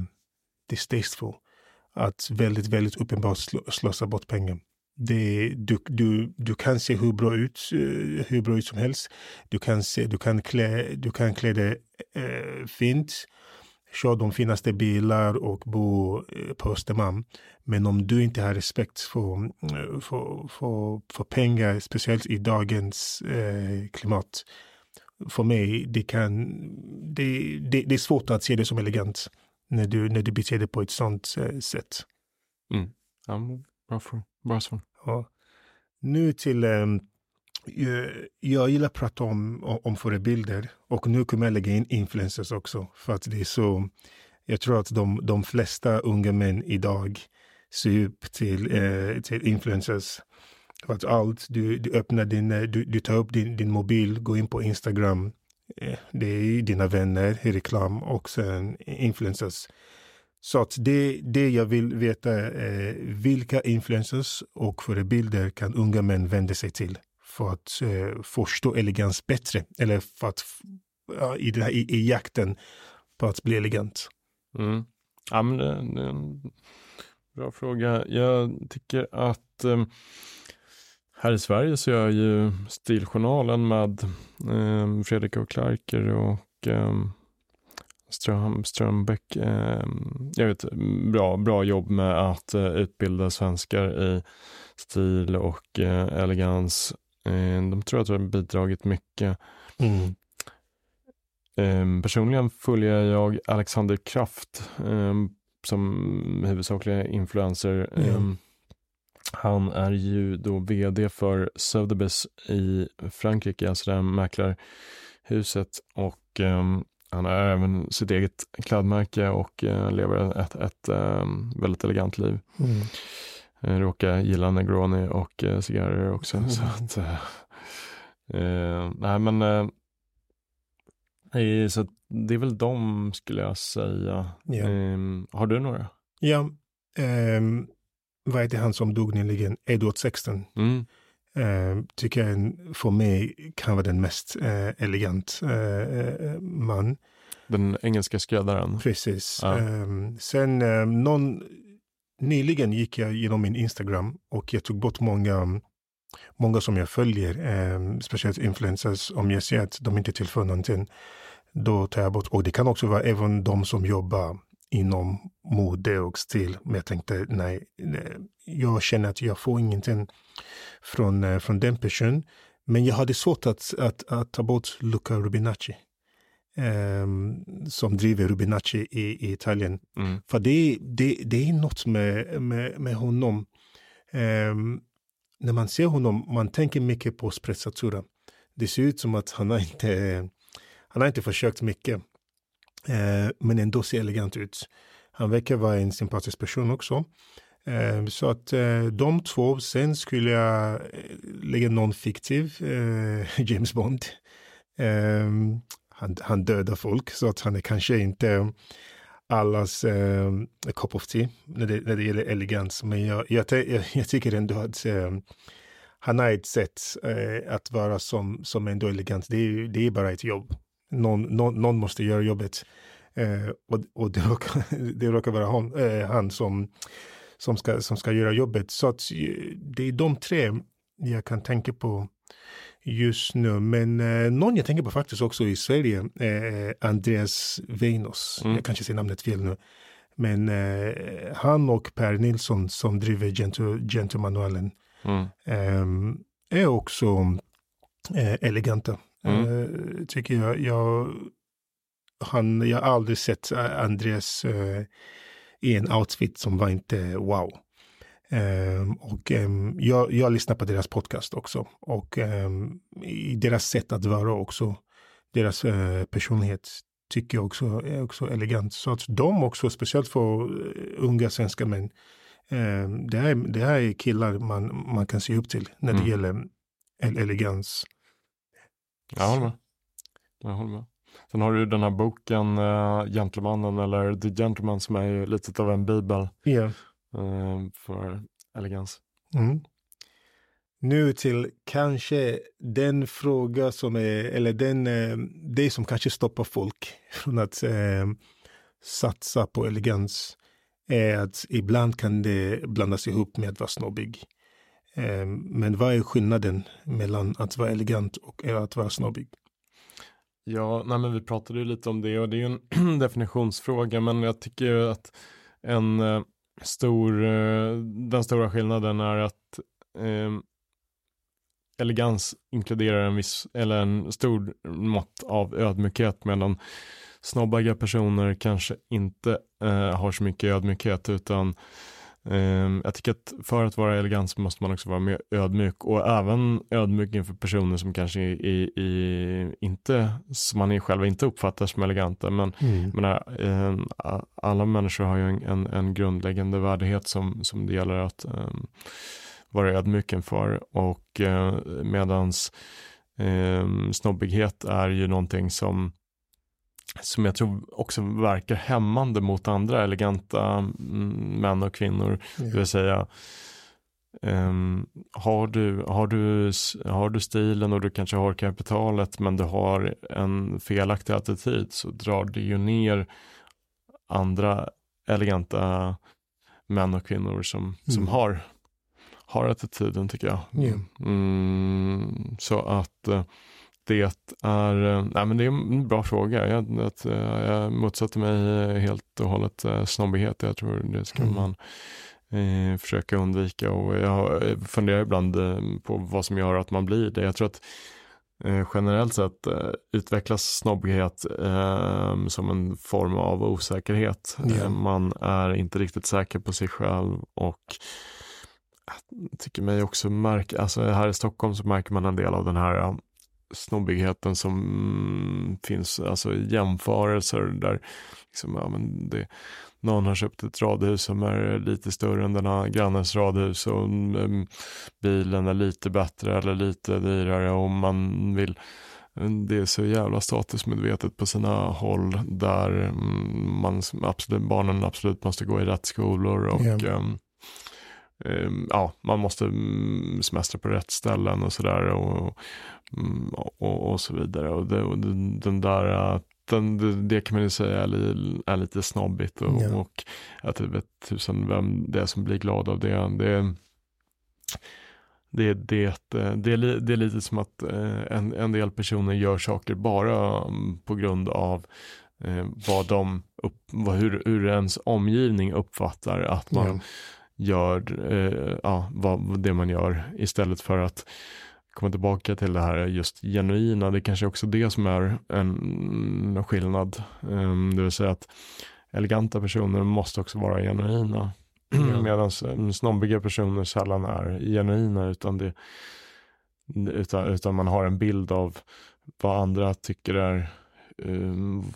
distasteful. Att väldigt, väldigt uppenbart slösa bort pengar. Det, du, du, du kan se hur bra ut, eh, hur bra ut som helst. Du kan, se, du kan, klä, du kan klä dig eh, fint, köra de finaste bilar och bo eh, på Östermalm. Men om du inte har respekt för, eh, för, för, för pengar, speciellt i dagens eh, klimat, för mig, det, kan, det, det, det är svårt att se det som elegant när du, när du beter dig på ett sånt eh, sätt. Mm. Ja, bra, för, bra svar. Ja. Nu till, um, jag gillar att prata om, om förebilder och nu kommer jag lägga in influencers också för att det är så, jag tror att de, de flesta unga män idag ser upp till, eh, till influencers. För att allt, du, du öppnar din, eh, du, du tar upp din, din mobil, går in på Instagram, Eh, det är dina vänner i reklam och sen influencers. Så att det, det jag vill veta är vilka influencers och förebilder kan unga män vända sig till för att eh, förstå elegans bättre eller för att ja, i, den här, i, i jakten på att bli elegant? Mm. Ja, men det, det, är en bra fråga. Jag tycker att eh, här i Sverige så gör ju Stiljournalen med eh, Fredrik och Clarker och eh, Ström, Strömbäck, eh, jag vet, bra, bra jobb med att eh, utbilda svenskar i stil och eh, elegans. Eh, de tror att det har bidragit mycket. Mm. Eh, personligen följer jag Alexander Kraft som huvudsakliga influencer. Mm han är ju då vd för Sotheby's i Frankrike, alltså det här mäklarhuset. Och um, han har även sitt eget klädmärke och uh, lever ett, ett um, väldigt elegant liv. Mm. Uh, råkar gilla Negroni och uh, cigarrer också. Mm. Så att, uh, nej men så det är väl de skulle jag säga. Ja. Um, har du några? Ja, um vad heter han som dog nyligen, Edward Sexton. Mm. Uh, tycker jag för mig kan vara den mest uh, elegant uh, man. Den engelska skräddaren. Precis. Ja. Um, sen um, någon, nyligen gick jag genom min Instagram och jag tog bort många, många som jag följer, um, speciellt influencers, om jag ser att de inte tillför någonting. Då tar jag bort, och det kan också vara även de som jobbar inom mode och stil. Men jag tänkte nej, jag känner att jag får ingenting från, eh, från den personen. Men jag hade svårt att, att, att ta bort Luca Rubinacci. Um, som driver Rubinacci i, i Italien. Mm. För det, det, det är något med, med, med honom. Um, när man ser honom, man tänker mycket på sprezzatura. Det ser ut som att han har inte, han har inte försökt mycket. Eh, men ändå ser elegant ut. Han verkar vara en sympatisk person också. Eh, så att eh, de två, sen skulle jag eh, lägga någon fiktiv, eh, James Bond. Ehm, han, han dödar folk så att han är kanske inte allas eh, cup of tea när det, när det gäller elegans. Men jag, jag, jag, jag tycker ändå att eh, han har ett sätt eh, att vara som, som ändå elegant. Det är, det är bara ett jobb. Någon, någon, någon måste göra jobbet. Eh, och och det, råkar, det råkar vara hon, eh, han som, som, ska, som ska göra jobbet. Så att eh, det är de tre jag kan tänka på just nu. Men eh, någon jag tänker på faktiskt också i Sverige, eh, Andreas Weinos. Mm. Jag kanske säger namnet fel nu. Men eh, han och Per Nilsson som driver Gentle, mm. eh, är också eh, eleganta. Mm. Eh, tycker jag. jag. Han, jag har aldrig sett Andreas eh, i en outfit som var inte wow. Um, och um, jag, jag lyssnar på deras podcast också. Och um, i deras sätt att vara också, deras uh, personlighet tycker jag också är också elegant. Så att de också, speciellt för unga svenska män, det, här, det här är killar man, man kan se upp till när det mm. gäller elegans. Jag håller med. Jag håller med. Sen har du den här boken, uh, Gentlemannen eller The Gentleman som är lite av en bibel. Yeah. Eh, för elegans. Mm. Nu till kanske den fråga som är, eller den, eh, det som kanske stoppar folk från att eh, satsa på elegans är att ibland kan det blandas ihop med att vara snobbig. Ehm, men vad är skillnaden mellan att vara elegant och eh, att vara snobbig? Ja, nej men vi pratade ju lite om det och det är ju en definitionsfråga, men jag tycker ju att en eh, stor, eh, den stora skillnaden är att eh, elegans inkluderar en viss, eller en stor mått av ödmjukhet medan snobbiga personer kanske inte eh, har så mycket ödmjukhet utan jag tycker att för att vara elegant så måste man också vara mer ödmjuk och även ödmjuk inför personer som kanske i, i, inte, som man själva inte uppfattar som eleganta. Men mm. menar, ehm, alla människor har ju en, en, en, grundläggande värdighet som, som det gäller att um, vara ödmjuk inför och uh, medans um, snobbighet är ju någonting som som jag tror också verkar hämmande mot andra eleganta mm, män och kvinnor. Ja. Det vill säga, um, har, du, har, du, har du stilen och du kanske har kapitalet men du har en felaktig attityd så drar det ju ner andra eleganta män och kvinnor som, mm. som har, har attityden tycker jag. Ja. Mm, så att uh, det är, eh, nej men det är en bra fråga. Jag, att, eh, jag motsätter mig helt och hållet eh, snobbighet. Jag tror det ska mm. man eh, försöka undvika och jag funderar ibland på vad som gör att man blir det. Jag tror att eh, generellt sett eh, utvecklas snobbighet eh, som en form av osäkerhet. Yeah. man är inte riktigt säker på sig själv och jag tycker mig också märka, alltså här i Stockholm så märker man en del av den här snobbigheten som finns, alltså jämförelser där liksom, ja, men det, någon har köpt ett radhus som är lite större än den här grannens radhus och um, bilen är lite bättre eller lite dyrare och man vill det är så jävla statusmedvetet på sina håll där mm, man absolut, barnen absolut måste gå i rätt skolor och yeah. um, ja, man måste mm, semestra på rätt ställen och sådär. Och, Mm, och, och, så vidare. Och, det, och den där den, det, kan man ju säga är, är lite snobbigt och, ja. och jag typ vet tusen vem det är som blir glad av det. Det, det, det, det, är, det är lite som att eh, en, en del personer gör saker bara mm, på grund av eh, vad de upp, vad, hur, hur ens omgivning uppfattar att man ja. Gör eh, ja, vad, det man gör istället för att komma tillbaka till det här just genuina, det kanske också det som är en skillnad. Um, det vill säga att eleganta personer måste också vara genuina. Ja. Medan snobbiga personer sällan är genuina utan, det, utan, utan man har en bild av vad andra tycker är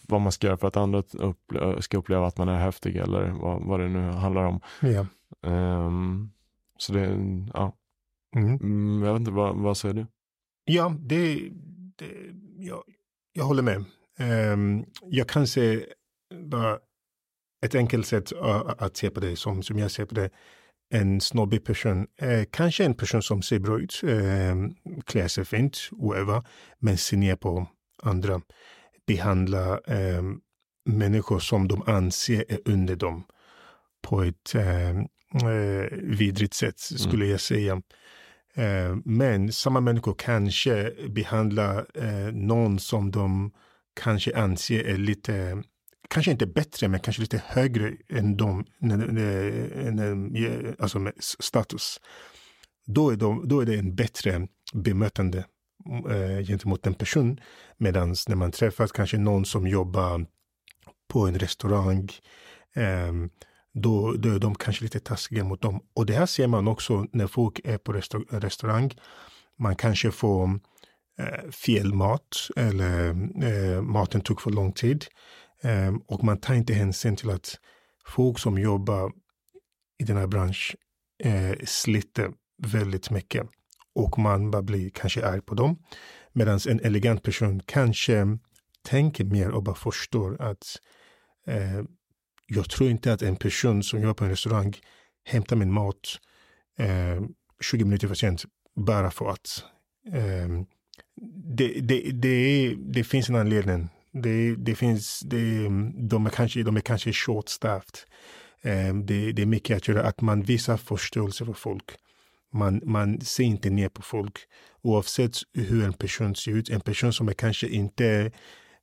vad man ska göra för att andra upple ska uppleva att man är häftig eller vad, vad det nu handlar om. Ja. Um, så det, ja. Mm. mm. Jag vet inte, vad, vad säger du? Ja, det, det jag, jag håller med. Um, jag kan se bara ett enkelt sätt att se på det som, som jag ser på det. En snobbig person, eh, kanske en person som ser bra ut, eh, klär sig fint, whatever, men ser ner på andra. Behandla eh, människor som de anser är under dem på ett eh, eh vidrigt sätt, mm. skulle mm. jag säga. Eh, men samma människor kanske behandlar eh, någon som de kanske anser är lite kanske inte bättre, men kanske lite högre än de, alltså med status. Då är, de, då är det en bättre bemötande Eh, gentemot en person. Medan när man träffar kanske någon som jobbar på en restaurang, ehm, då, då är de kanske lite taskiga mot dem. Och det här ser man också när folk är på restaurang. Man kanske får eh, fel mat eller eh, maten tog för lång tid. Ehm, och man tar inte hänsyn till att folk som jobbar i den här branschen sliter väldigt mycket. Och man bara blir kanske arg på dem. Medan en elegant person kanske tänker mer och bara förstår att eh, jag tror inte att en person som jobbar på en restaurang hämtar min mat eh, 20 minuter för sent bara för att eh, det, det, det, det finns en anledning det, det finns, det, de, är kanske, de är kanske short-staffed. Eh, det, det är mycket att göra, att man visar förståelse för folk. Man, man ser inte ner på folk oavsett hur en person ser ut. En person som är kanske inte är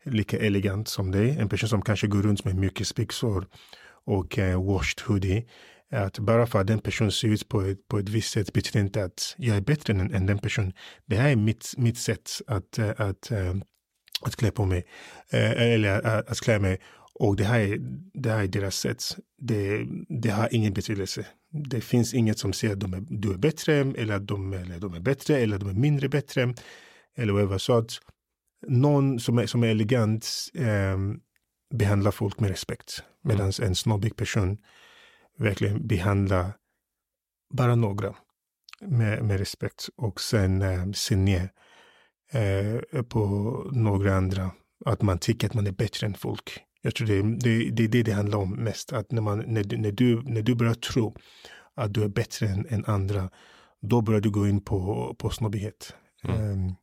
lika elegant som dig, en person som kanske går runt med mycket spexor och eh, washed hoodie. Att bara för att den personen ser ut på ett, på ett visst sätt betyder inte att jag är bättre än, än den personen. Det här är mitt, mitt sätt att, eh, att att, att klä på mig, eh, eller att, att klä mig. Och det här är, det här är deras sätt. Det, det har ingen betydelse. Det finns inget som säger att de är, du är bättre eller att de, eller de är bättre eller de är mindre bättre. Eller whatever. Så att någon som är, som är elegant eh, behandlar folk med respekt. Medan mm. en snobbig person verkligen behandlar bara några med, med respekt och sen eh, ser ner eh, på några andra. Att man tycker att man är bättre än folk. Jag tror det, det, det är det det handlar om mest. Att när, man, när, när, du, när du börjar tro att du är bättre än, än andra, då börjar du gå in på, på snobbighet. Mm. Um,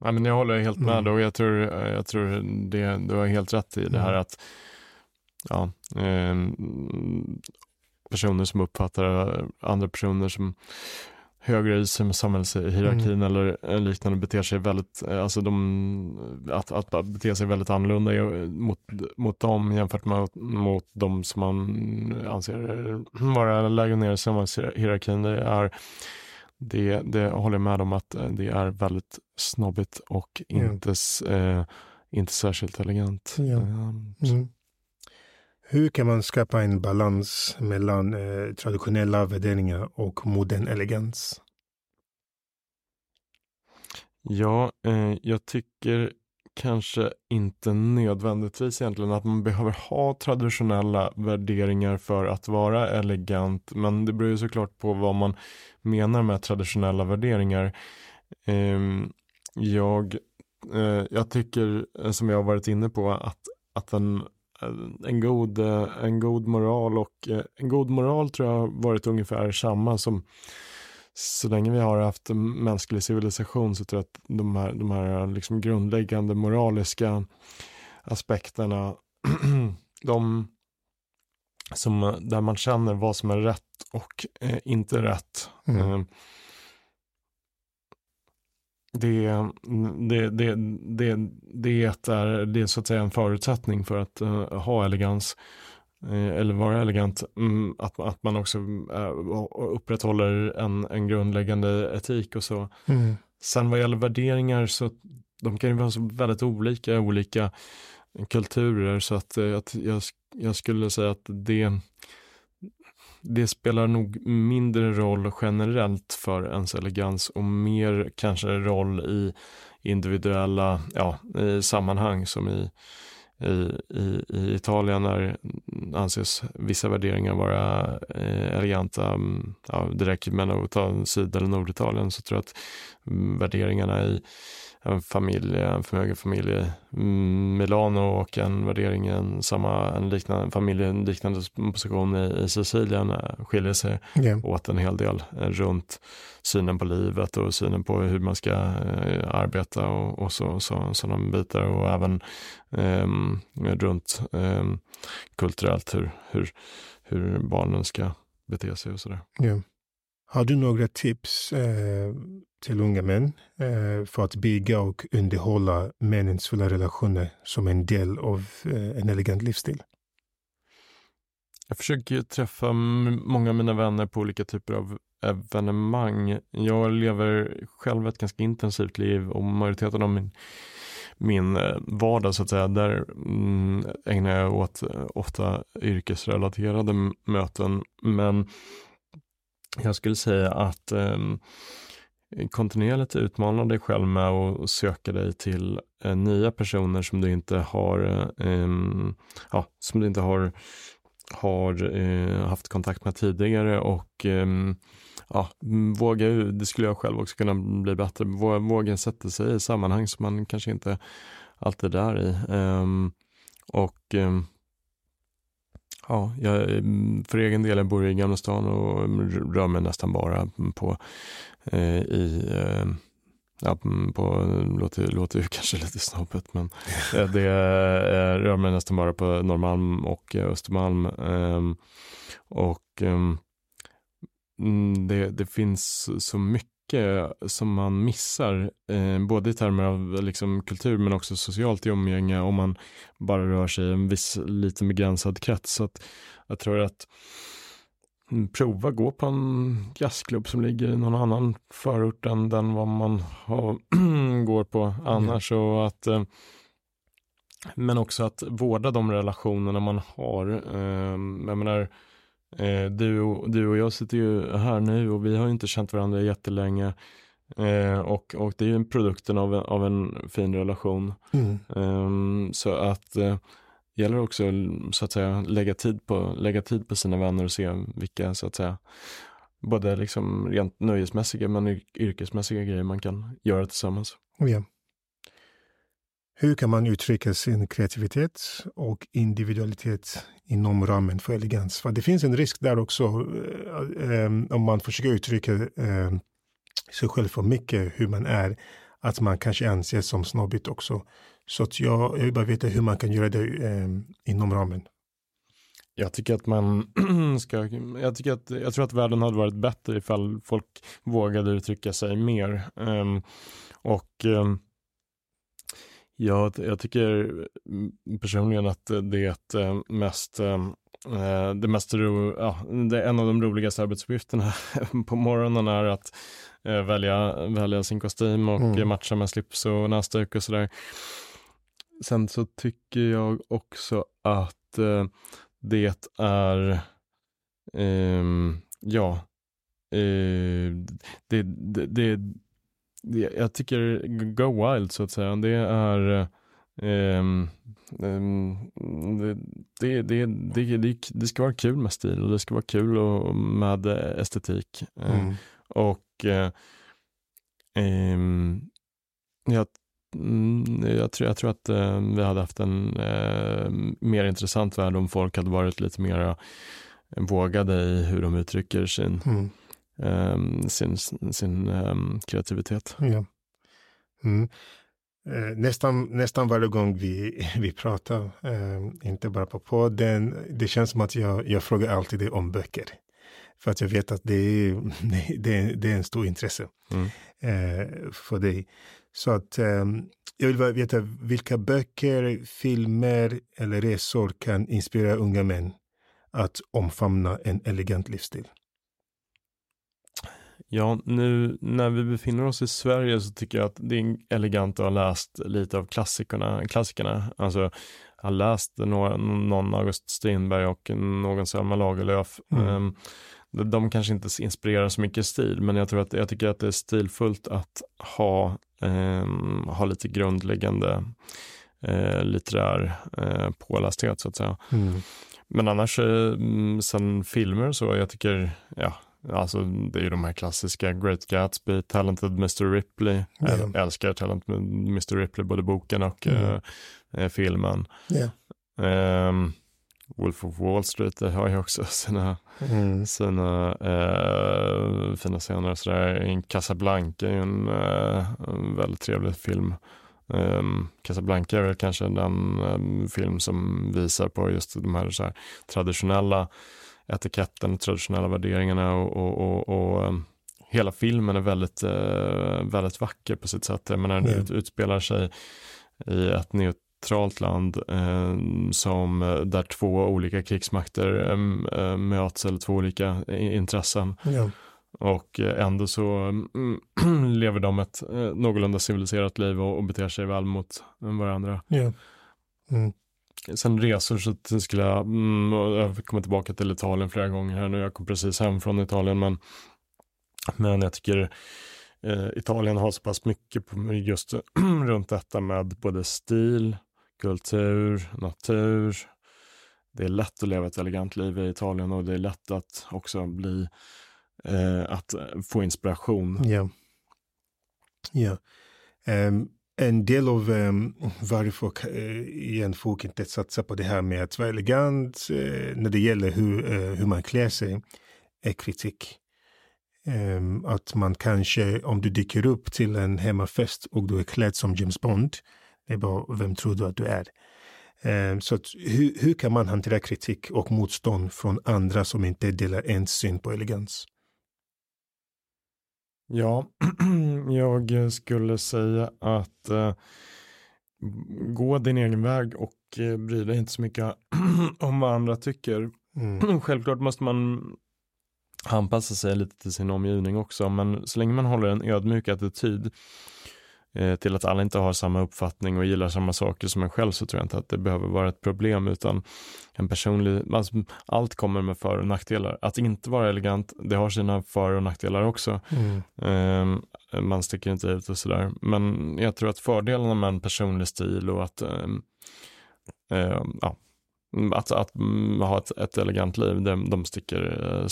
ja, men jag håller helt med mm. och jag tror, jag tror det, du har helt rätt i det här mm. att ja, eh, personer som uppfattar andra personer som högre i samhällshierarkin mm. eller liknande beter sig väldigt, eh, alltså de, att, att bete sig väldigt annorlunda mot, mot dem jämfört med mot de som man anser vara lägre ner i samhällshierarkin. Det är, det, det håller jag med om att eh, det är väldigt snobbigt och inte, mm. eh, inte särskilt elegant. Ja. Mm. Hur kan man skapa en balans mellan eh, traditionella värderingar och modern elegans? Ja, eh, jag tycker kanske inte nödvändigtvis egentligen att man behöver ha traditionella värderingar för att vara elegant. Men det beror ju såklart på vad man menar med traditionella värderingar. Eh, jag, eh, jag tycker, eh, som jag har varit inne på, att, att en en god, en god moral och eh, en god moral tror jag har varit ungefär samma som så länge vi har haft mänsklig civilisation så tror jag att de här, de här liksom grundläggande moraliska aspekterna, de som, där man känner vad som är rätt och eh, inte rätt. Mm. Eh, det, det, det, det, det, är, det är så att säga en förutsättning för att uh, ha elegans uh, eller vara elegant. Um, att, att man också uh, upprätthåller en, en grundläggande etik och så. Mm. Sen vad gäller värderingar så de kan ju vara så väldigt olika i olika kulturer så att jag, jag, jag skulle säga att det det spelar nog mindre roll generellt för ens elegans och mer kanske roll i individuella ja, i sammanhang som i, i, i, i Italien när anses vissa värderingar vara eh, eleganta. Mm, ja, det räcker med att ta Syd eller Norditalien så tror jag att mm, värderingarna i en familj, en förmögen familj i Milano och en värdering i en, samma, en liknande familj en liknande position i, i Sicilien eh, skiljer sig yeah. åt en hel del eh, runt synen på livet och synen på hur man ska eh, arbeta och, och så, så, sådana bitar och även eh, runt eh, kulturellt hur, hur, hur barnen ska bete sig och sådär. Yeah. Har du några tips eh, till unga män eh, för att bygga och underhålla meningsfulla relationer som en del av eh, en elegant livsstil? Jag försöker träffa många av mina vänner på olika typer av evenemang. Jag lever själv ett ganska intensivt liv och majoriteten av min, min eh, vardag så att säga, där mm, ägnar jag åt eh, ofta yrkesrelaterade möten. Men jag skulle säga att um, kontinuerligt utmana dig själv med att söka dig till eh, nya personer som du inte har, um, ja, som du inte har, har uh, haft kontakt med tidigare och um, ja, våga, det skulle jag själv också kunna bli bättre, våga, våga sätta sig i sammanhang som man kanske inte alltid är i. Ehm, och ja, jag, för egen del jag bor i Gamla stan och rör mig nästan bara på eh, i eh, Ja, på, låter, låter ju kanske lite snobbigt men eh, det eh, rör mig nästan bara på Norrmalm och Östermalm. Eh, och ehm, mm, det, det finns så mycket mycket som man missar, eh, både i termer av liksom, kultur men också socialt i umgänge om man bara rör sig i en viss liten begränsad krets. Så att jag tror att prova gå på en jazzklubb som ligger i någon annan förort än den vad man har, går på annars. Mm. Och att, eh, men också att vårda de relationerna man har. Eh, jag menar, Eh, du, och, du och jag sitter ju här nu och vi har inte känt varandra jättelänge. Eh, och, och det är ju produkten av, av en fin relation. Mm. Eh, så att eh, gäller också så att säga lägga tid, på, lägga tid på sina vänner och se vilka så att säga både liksom rent nöjesmässiga men yrkesmässiga grejer man kan göra tillsammans. Oh ja. Hur kan man uttrycka sin kreativitet och individualitet inom ramen för elegans? För det finns en risk där också eh, eh, om man försöker uttrycka eh, sig själv för mycket, hur man är, att man kanske anses som snobbigt också. Så att jag, jag vill bara veta hur man kan göra det eh, inom ramen. Jag tycker att man ska, jag tycker att, jag tror att världen hade varit bättre ifall folk vågade uttrycka sig mer. Ehm, och ehm, Ja, jag tycker personligen att det eh, mest eh, det mest ro, ja, det är en av de roligaste arbetsuppgifterna på morgonen är att eh, välja, välja sin kostym och mm. matcha med slips och näsduk och sådär. Sen så tycker jag också att det är, eh, ja, eh, det, det, det jag tycker Go Wild så att säga, det är Um, um, det, det, det, det, ska vara kul med stil och det ska vara kul och, med estetik. Eh, mm. Uh, och uh, um, jag, mm, jag, tror, jag tror att uh, vi hade haft en mer intressant värld om folk hade varit lite mer vågade i hur de uttrycker sin mm um, sin, sin um, kreativitet. Ja. Mm. Eh, nästan, nästan varje gång vi, vi pratar, eh, inte bara på podden, det känns som att jag, jag frågar alltid det om böcker. För att jag vet att det är, det är, det är en stor intresse mm. eh, för dig. Så att ehm, jag vill veta vilka böcker, filmer eller resor kan inspirera unga män att omfamna en elegant livsstil? Ja, nu när vi befinner oss i Sverige så tycker jag att det är elegant att ha läst lite av klassikerna. klassikerna. Alltså, jag har läst några, någon August Strindberg och någon Selma Lagerlöf. Mm. Um, de kanske inte inspirerar så mycket stil, men jag, tror att, jag tycker att det är stilfullt att ha, um, ha lite grundläggande uh, litterär uh, pålästhet så att säga. Mm. Men annars, uh, sen filmer så, jag tycker, ja, Alltså det är ju de här klassiska Great Gatsby, Talented Mr Ripley. Yeah. Jag älskar Talented Mr Ripley, både boken och mm. äh, filmen. Yeah. Um, Wolf of Wall Street det har ju också sina, mm. sina äh, fina scener. Sådär. Casablanca är ju en, äh, en väldigt trevlig film. Um, Casablanca är väl kanske den um, film som visar på just de här, så här traditionella etiketten, traditionella värderingarna och, och, och, och um, hela filmen är väldigt, uh, väldigt vacker på sitt sätt. Jag menar, den ut, utspelar sig i ett neutralt land uh, som, uh, där två olika krigsmakter uh, möts, eller två olika intressen. Ja. Och ändå så mm, lever de ett någorlunda civiliserat liv och, och beter sig väl mot varandra. Ja. Mm. Sen resor så skulle jag, mm, jag kommer tillbaka till Italien flera gånger här nu. Jag kom precis hem från Italien men, men jag tycker eh, Italien har så pass mycket på, just runt detta med både stil, kultur, natur. Det är lätt att leva ett elegant liv i Italien och det är lätt att också bli, eh, att få inspiration. Ja. Ja. Um, en del av um, varför eh, igen folk inte satsar på det här med att vara elegant uh, när det gäller hur, uh, hur man klär sig är kritik. Um, att man kanske, om du dyker upp till en hemmafest och du är klädd som James Bond, det är bara vem tror du att du är? Um, så att, hur, hur kan man hantera kritik och motstånd från andra som inte delar ens syn på elegans? Ja, jag skulle säga att eh, gå din egen väg och eh, bry dig inte så mycket om vad andra tycker. Mm. Självklart måste man anpassa sig lite till sin omgivning också, men så länge man håller en ödmjuk attityd till att alla inte har samma uppfattning och gillar samma saker som en själv så tror jag inte att det behöver vara ett problem utan en personlig, alltså, allt kommer med för och nackdelar. Att inte vara elegant, det har sina för och nackdelar också. Mm. Eh, man sticker inte ut och sådär. Men jag tror att fördelarna med en personlig stil och att ehm, eh, ja, att, att ha ett, ett elegant liv, de, de sticker, eh,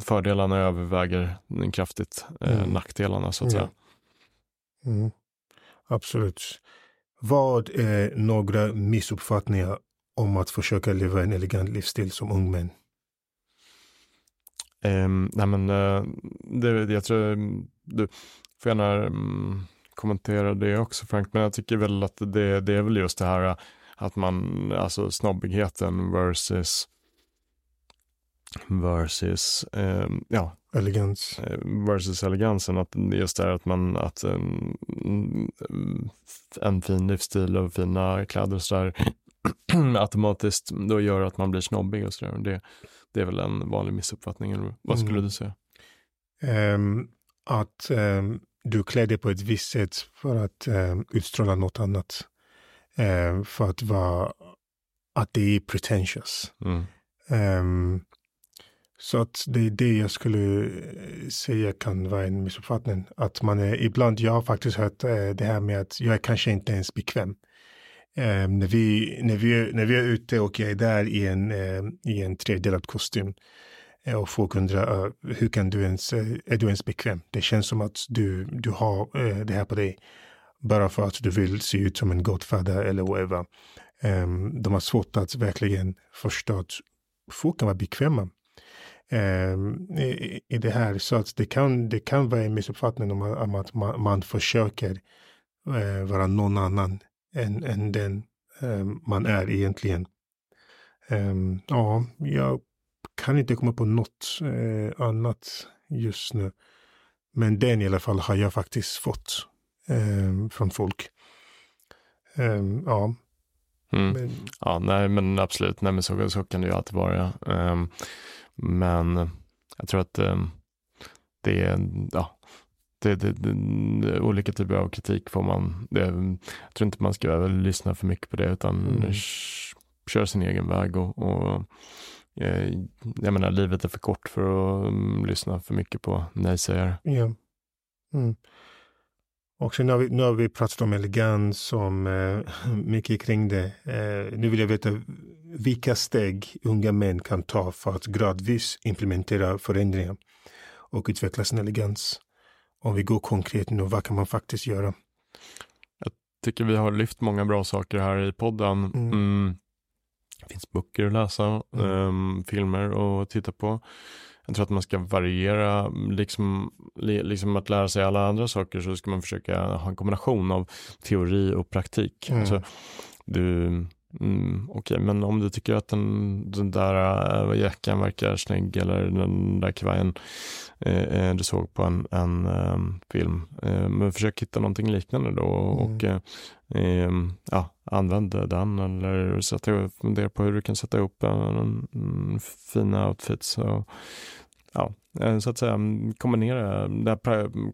fördelarna överväger kraftigt eh, mm. nackdelarna så att säga. Mm. Absolut. Vad är några missuppfattningar om att försöka leva en elegant livsstil som ung män? Um, nej men, uh, det, jag tror du får gärna um, kommentera det också Frank, men jag tycker väl att det, det är väl just det här eh, att man, alltså snobbigheten versus versus, um, ja, elegans. Eh, versus elegansen, att just det här att man, att en, en fin livsstil och fina kläder och sådär automatiskt då gör att man blir snobbig och sådär. Det, det är väl en vanlig missuppfattning, eller vad skulle mm. du säga? Um, att um, du klär dig på ett visst sätt för att um, utstråla något annat. Uh, för att vara, att det är pretentious. Mm. Um, så att det är det jag skulle eh, säga kan vara en missuppfattning. Att man är, ibland, jag har faktiskt hört eh, det här med att jag är kanske inte ens bekväm. Eh, när, vi, när, vi, när vi är ute och jag är där i en, eh, i en tredelad kostym eh, och folk undrar uh, hur kan du ens, är du ens bekväm? Det känns som att du, du har det här på dig bara för att du vill se ut som en godfather eller whatever. Um, de har svårt att verkligen förstå att folk kan vara bekväma eh, i, i det här. Så att det kan, det kan vara en missuppfattning om, om att man, man försöker eh, vara någon annan än, än den eh, man är egentligen. Ehm, ja, jag kan inte komma på något eh, annat just nu. Men den i alla fall har jag faktiskt fått ehm, från folk. Ehm, ja, Mm. Men... Ja, nej men absolut, nej men så, så kan det ju alltid vara. Um, men jag tror att um, det är, ja, det, det, det, olika typer av kritik får man. Jag tror inte man ska väl lyssna för mycket på det utan mm. kör sin egen väg och, och eh, jag menar livet är för kort för att um, lyssna för mycket på nej-sägare. Ja. Mm. Och sen har vi, nu har vi pratat om elegans, om eh, mycket kring det. Eh, nu vill jag veta vilka steg unga män kan ta för att gradvis implementera förändringar och utveckla sin elegans. Om vi går konkret nu, vad kan man faktiskt göra? Jag tycker vi har lyft många bra saker här i podden. Mm. Mm. Det finns böcker att läsa, mm. um, filmer att titta på. Jag tror att man ska variera, liksom, liksom att lära sig alla andra saker så ska man försöka ha en kombination av teori och praktik. Mm. Alltså, du, mm, Okej, okay, men om du tycker att den, den där äh, jackan verkar snygg eller den där kavajen eh, eh du såg på en, en um, film, eh, men försök hitta någonting liknande då och mm. eh, ja, använd den eller sätta, fundera på hur du kan sätta ihop en, en, en fina outfits. Och, ja, eh, så att säga kombinera,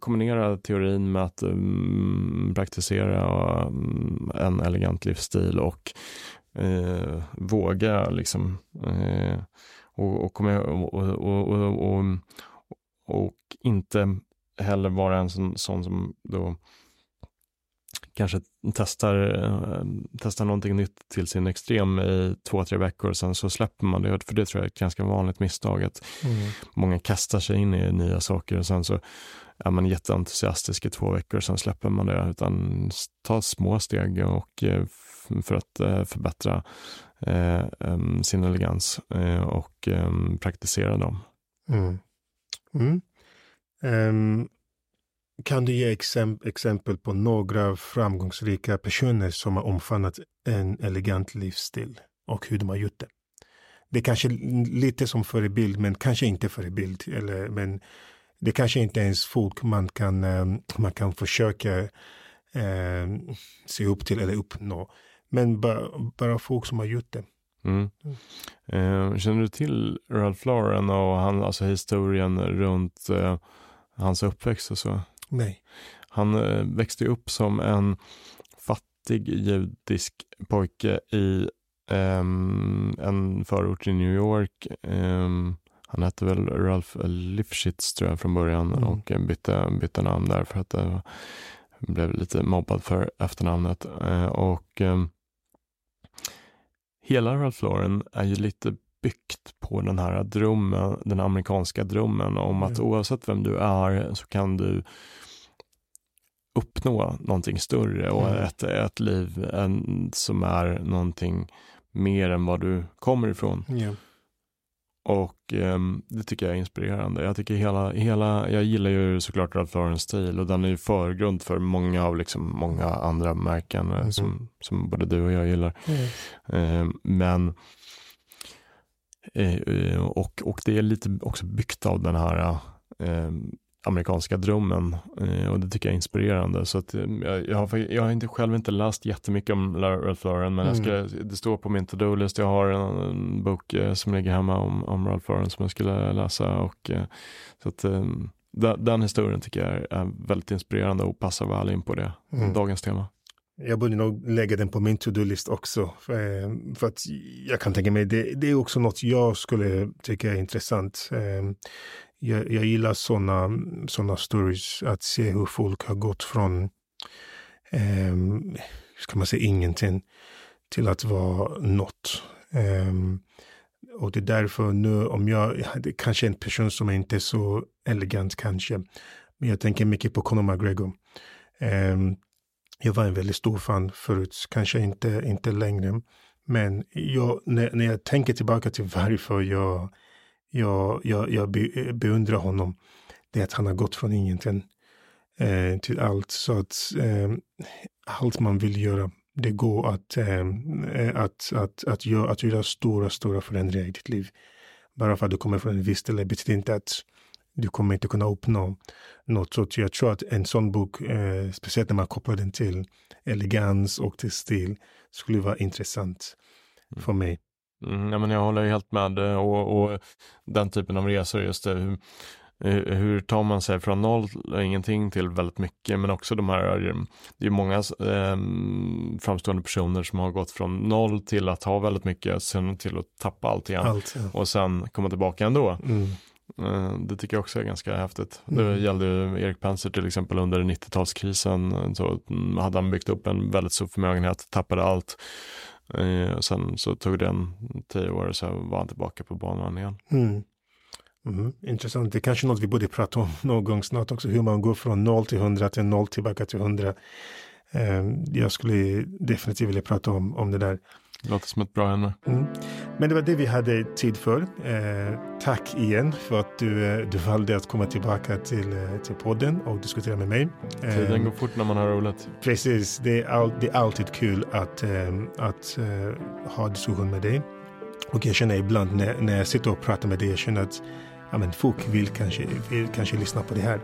kombinera teorin med att um, praktisera um, en elegant livsstil och uh, våga liksom uh, och, och, och, och, och, inte heller vara en sån, sån som då kanske testar, eh, testar någonting nytt till sin extrem i två, tre veckor och sen så släpper man det. För det tror jag är ett ganska vanligt misstag att mm. många kastar sig in i nya saker och sen så är man jätteentusiastisk i två veckor och sen släpper man det. Utan ta små steg och eh, för att eh, förbättra sin elegans och praktisera dem. Mm. Mm. Um, kan du ge exempel på några framgångsrika personer som har omfamnat en elegant livsstil och hur de har gjort det? Det är kanske lite som förebild, men kanske inte förebild. Eller, men det kanske inte ens folk man kan, eh, man kan försöka eh, se upp till eller uppnå. Men bara, bara folk som har gjort det. Mm. Eh, känner du till Ralph Lauren och han, alltså historien runt eh, hans uppväxt och så? Nej. Han eh, växte upp som en fattig judisk pojke i um, en förort i New York. Um, han hette väl Ralph Lifshitz tror jag från början mm. och bytte, bytte namn där för att det blev lite mobbad för efternamnet. Uh, och um, hela Ralph Lauren är ju lite byggt på den här drömmen, den amerikanska drömmen om att mm. oavsett vem du är så kan du uppnå någonting större och mm. ett, ett liv en, som är någonting mer än vad du kommer ifrån. Yeah. Och um, det tycker jag är inspirerande. Jag tycker hela, hela jag gillar ju såklart Ralph Lauren stil och den är ju förgrund för många av liksom många andra märken mm. som, som både du och jag gillar. Mm. Um, men uh, och, och det är lite också byggt av den här um, amerikanska drömmen eh, och det tycker jag är inspirerande. Så att, eh, jag, jag, har, jag har inte själv inte läst jättemycket om Ralph Lauren men mm. jag ska, det står på min to-do-list. Jag har en, en bok eh, som ligger hemma om, om Ralph Lauren som jag skulle läsa. Och, så att, den, den historien tycker jag är, är väldigt inspirerande och passar väl in på det, mm. dagens tema. Jag borde nog lägga den på min to-do-list också. För, för, att jag kan tänka mig, det, det är också något jag skulle tycka är intressant jag, jag gillar sådana såna stories, att se hur folk har gått från, eh, ska man säga ingenting, till att vara något. Eh, och det är därför nu, om jag, det är kanske en person som är inte är så elegant kanske, men jag tänker mycket på Conor McGregor. Eh, jag var en väldigt stor fan förut, kanske inte, inte längre. Men jag, när, när jag tänker tillbaka till varför jag jag, jag, jag beundrar honom. Det är att han har gått från ingenting eh, till allt. Så att eh, allt man vill göra, det går att, eh, att, att, att, göra, att göra stora, stora förändringar i ditt liv. Bara för att du kommer från en viss ställe betyder inte att du kommer inte kunna uppnå något. Så jag tror att en sån bok, eh, speciellt när man kopplar den till elegans och till stil, skulle vara intressant mm. för mig. Mm, ja, men jag håller helt med och, och den typen av resor, just det, hur tar man sig från noll, ingenting till väldigt mycket, men också de här, det är många eh, framstående personer som har gått från noll till att ha väldigt mycket, sen till att tappa allt igen Allt, ja. och sen komma tillbaka ändå. Mm. Eh, det tycker jag också är ganska häftigt. Mm. Det gällde ju Erik Penser till exempel under 90-talskrisen, så mm, hade han byggt upp en väldigt stor förmögenhet, tappade allt. Eh, sen så tog det en tio år och sen var han tillbaka på banan igen. Mm. Mm. Intressant. Det är kanske något vi borde prata om någon gång snart också. Hur man går från noll till hundra till noll tillbaka till hundra. Eh, jag skulle definitivt vilja prata om, om det där. Det låter som ett bra ämne. Mm. Men det var det vi hade tid för. Eh, tack igen för att du, eh, du valde att komma tillbaka till, eh, till podden och diskutera med mig. Tiden går fort när man har roligt. Precis, det är, all, det är alltid kul att, att eh, ha diskussion med dig. Och jag känner ibland när, när jag sitter och pratar med dig, jag känner att ja, men folk vill kanske, vill kanske lyssna på det här.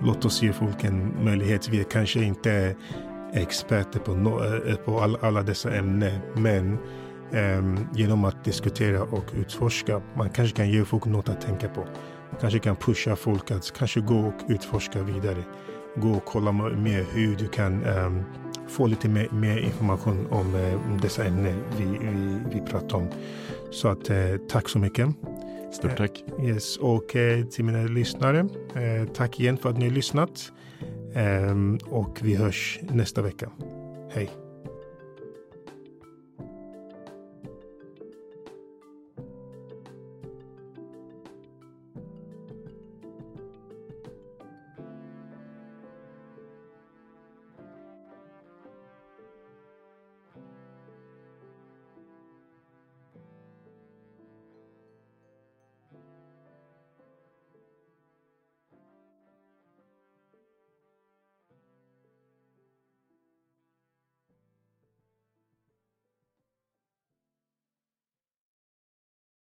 Låt oss ge folk en möjlighet. Vi är kanske inte experter på, no, eh, på all, alla dessa ämnen, men um, genom att diskutera och utforska, man kanske kan ge folk något att tänka på. Kanske kan pusha folk att kanske gå och utforska vidare. Gå och kolla mer hur du kan um, få lite mer, mer information om uh, dessa ämnen vi, vi, vi pratar om. Så att uh, tack så mycket. Stort tack. Yes, och eh, till mina lyssnare, eh, tack igen för att ni har lyssnat. Ehm, och vi hörs nästa vecka. Hej!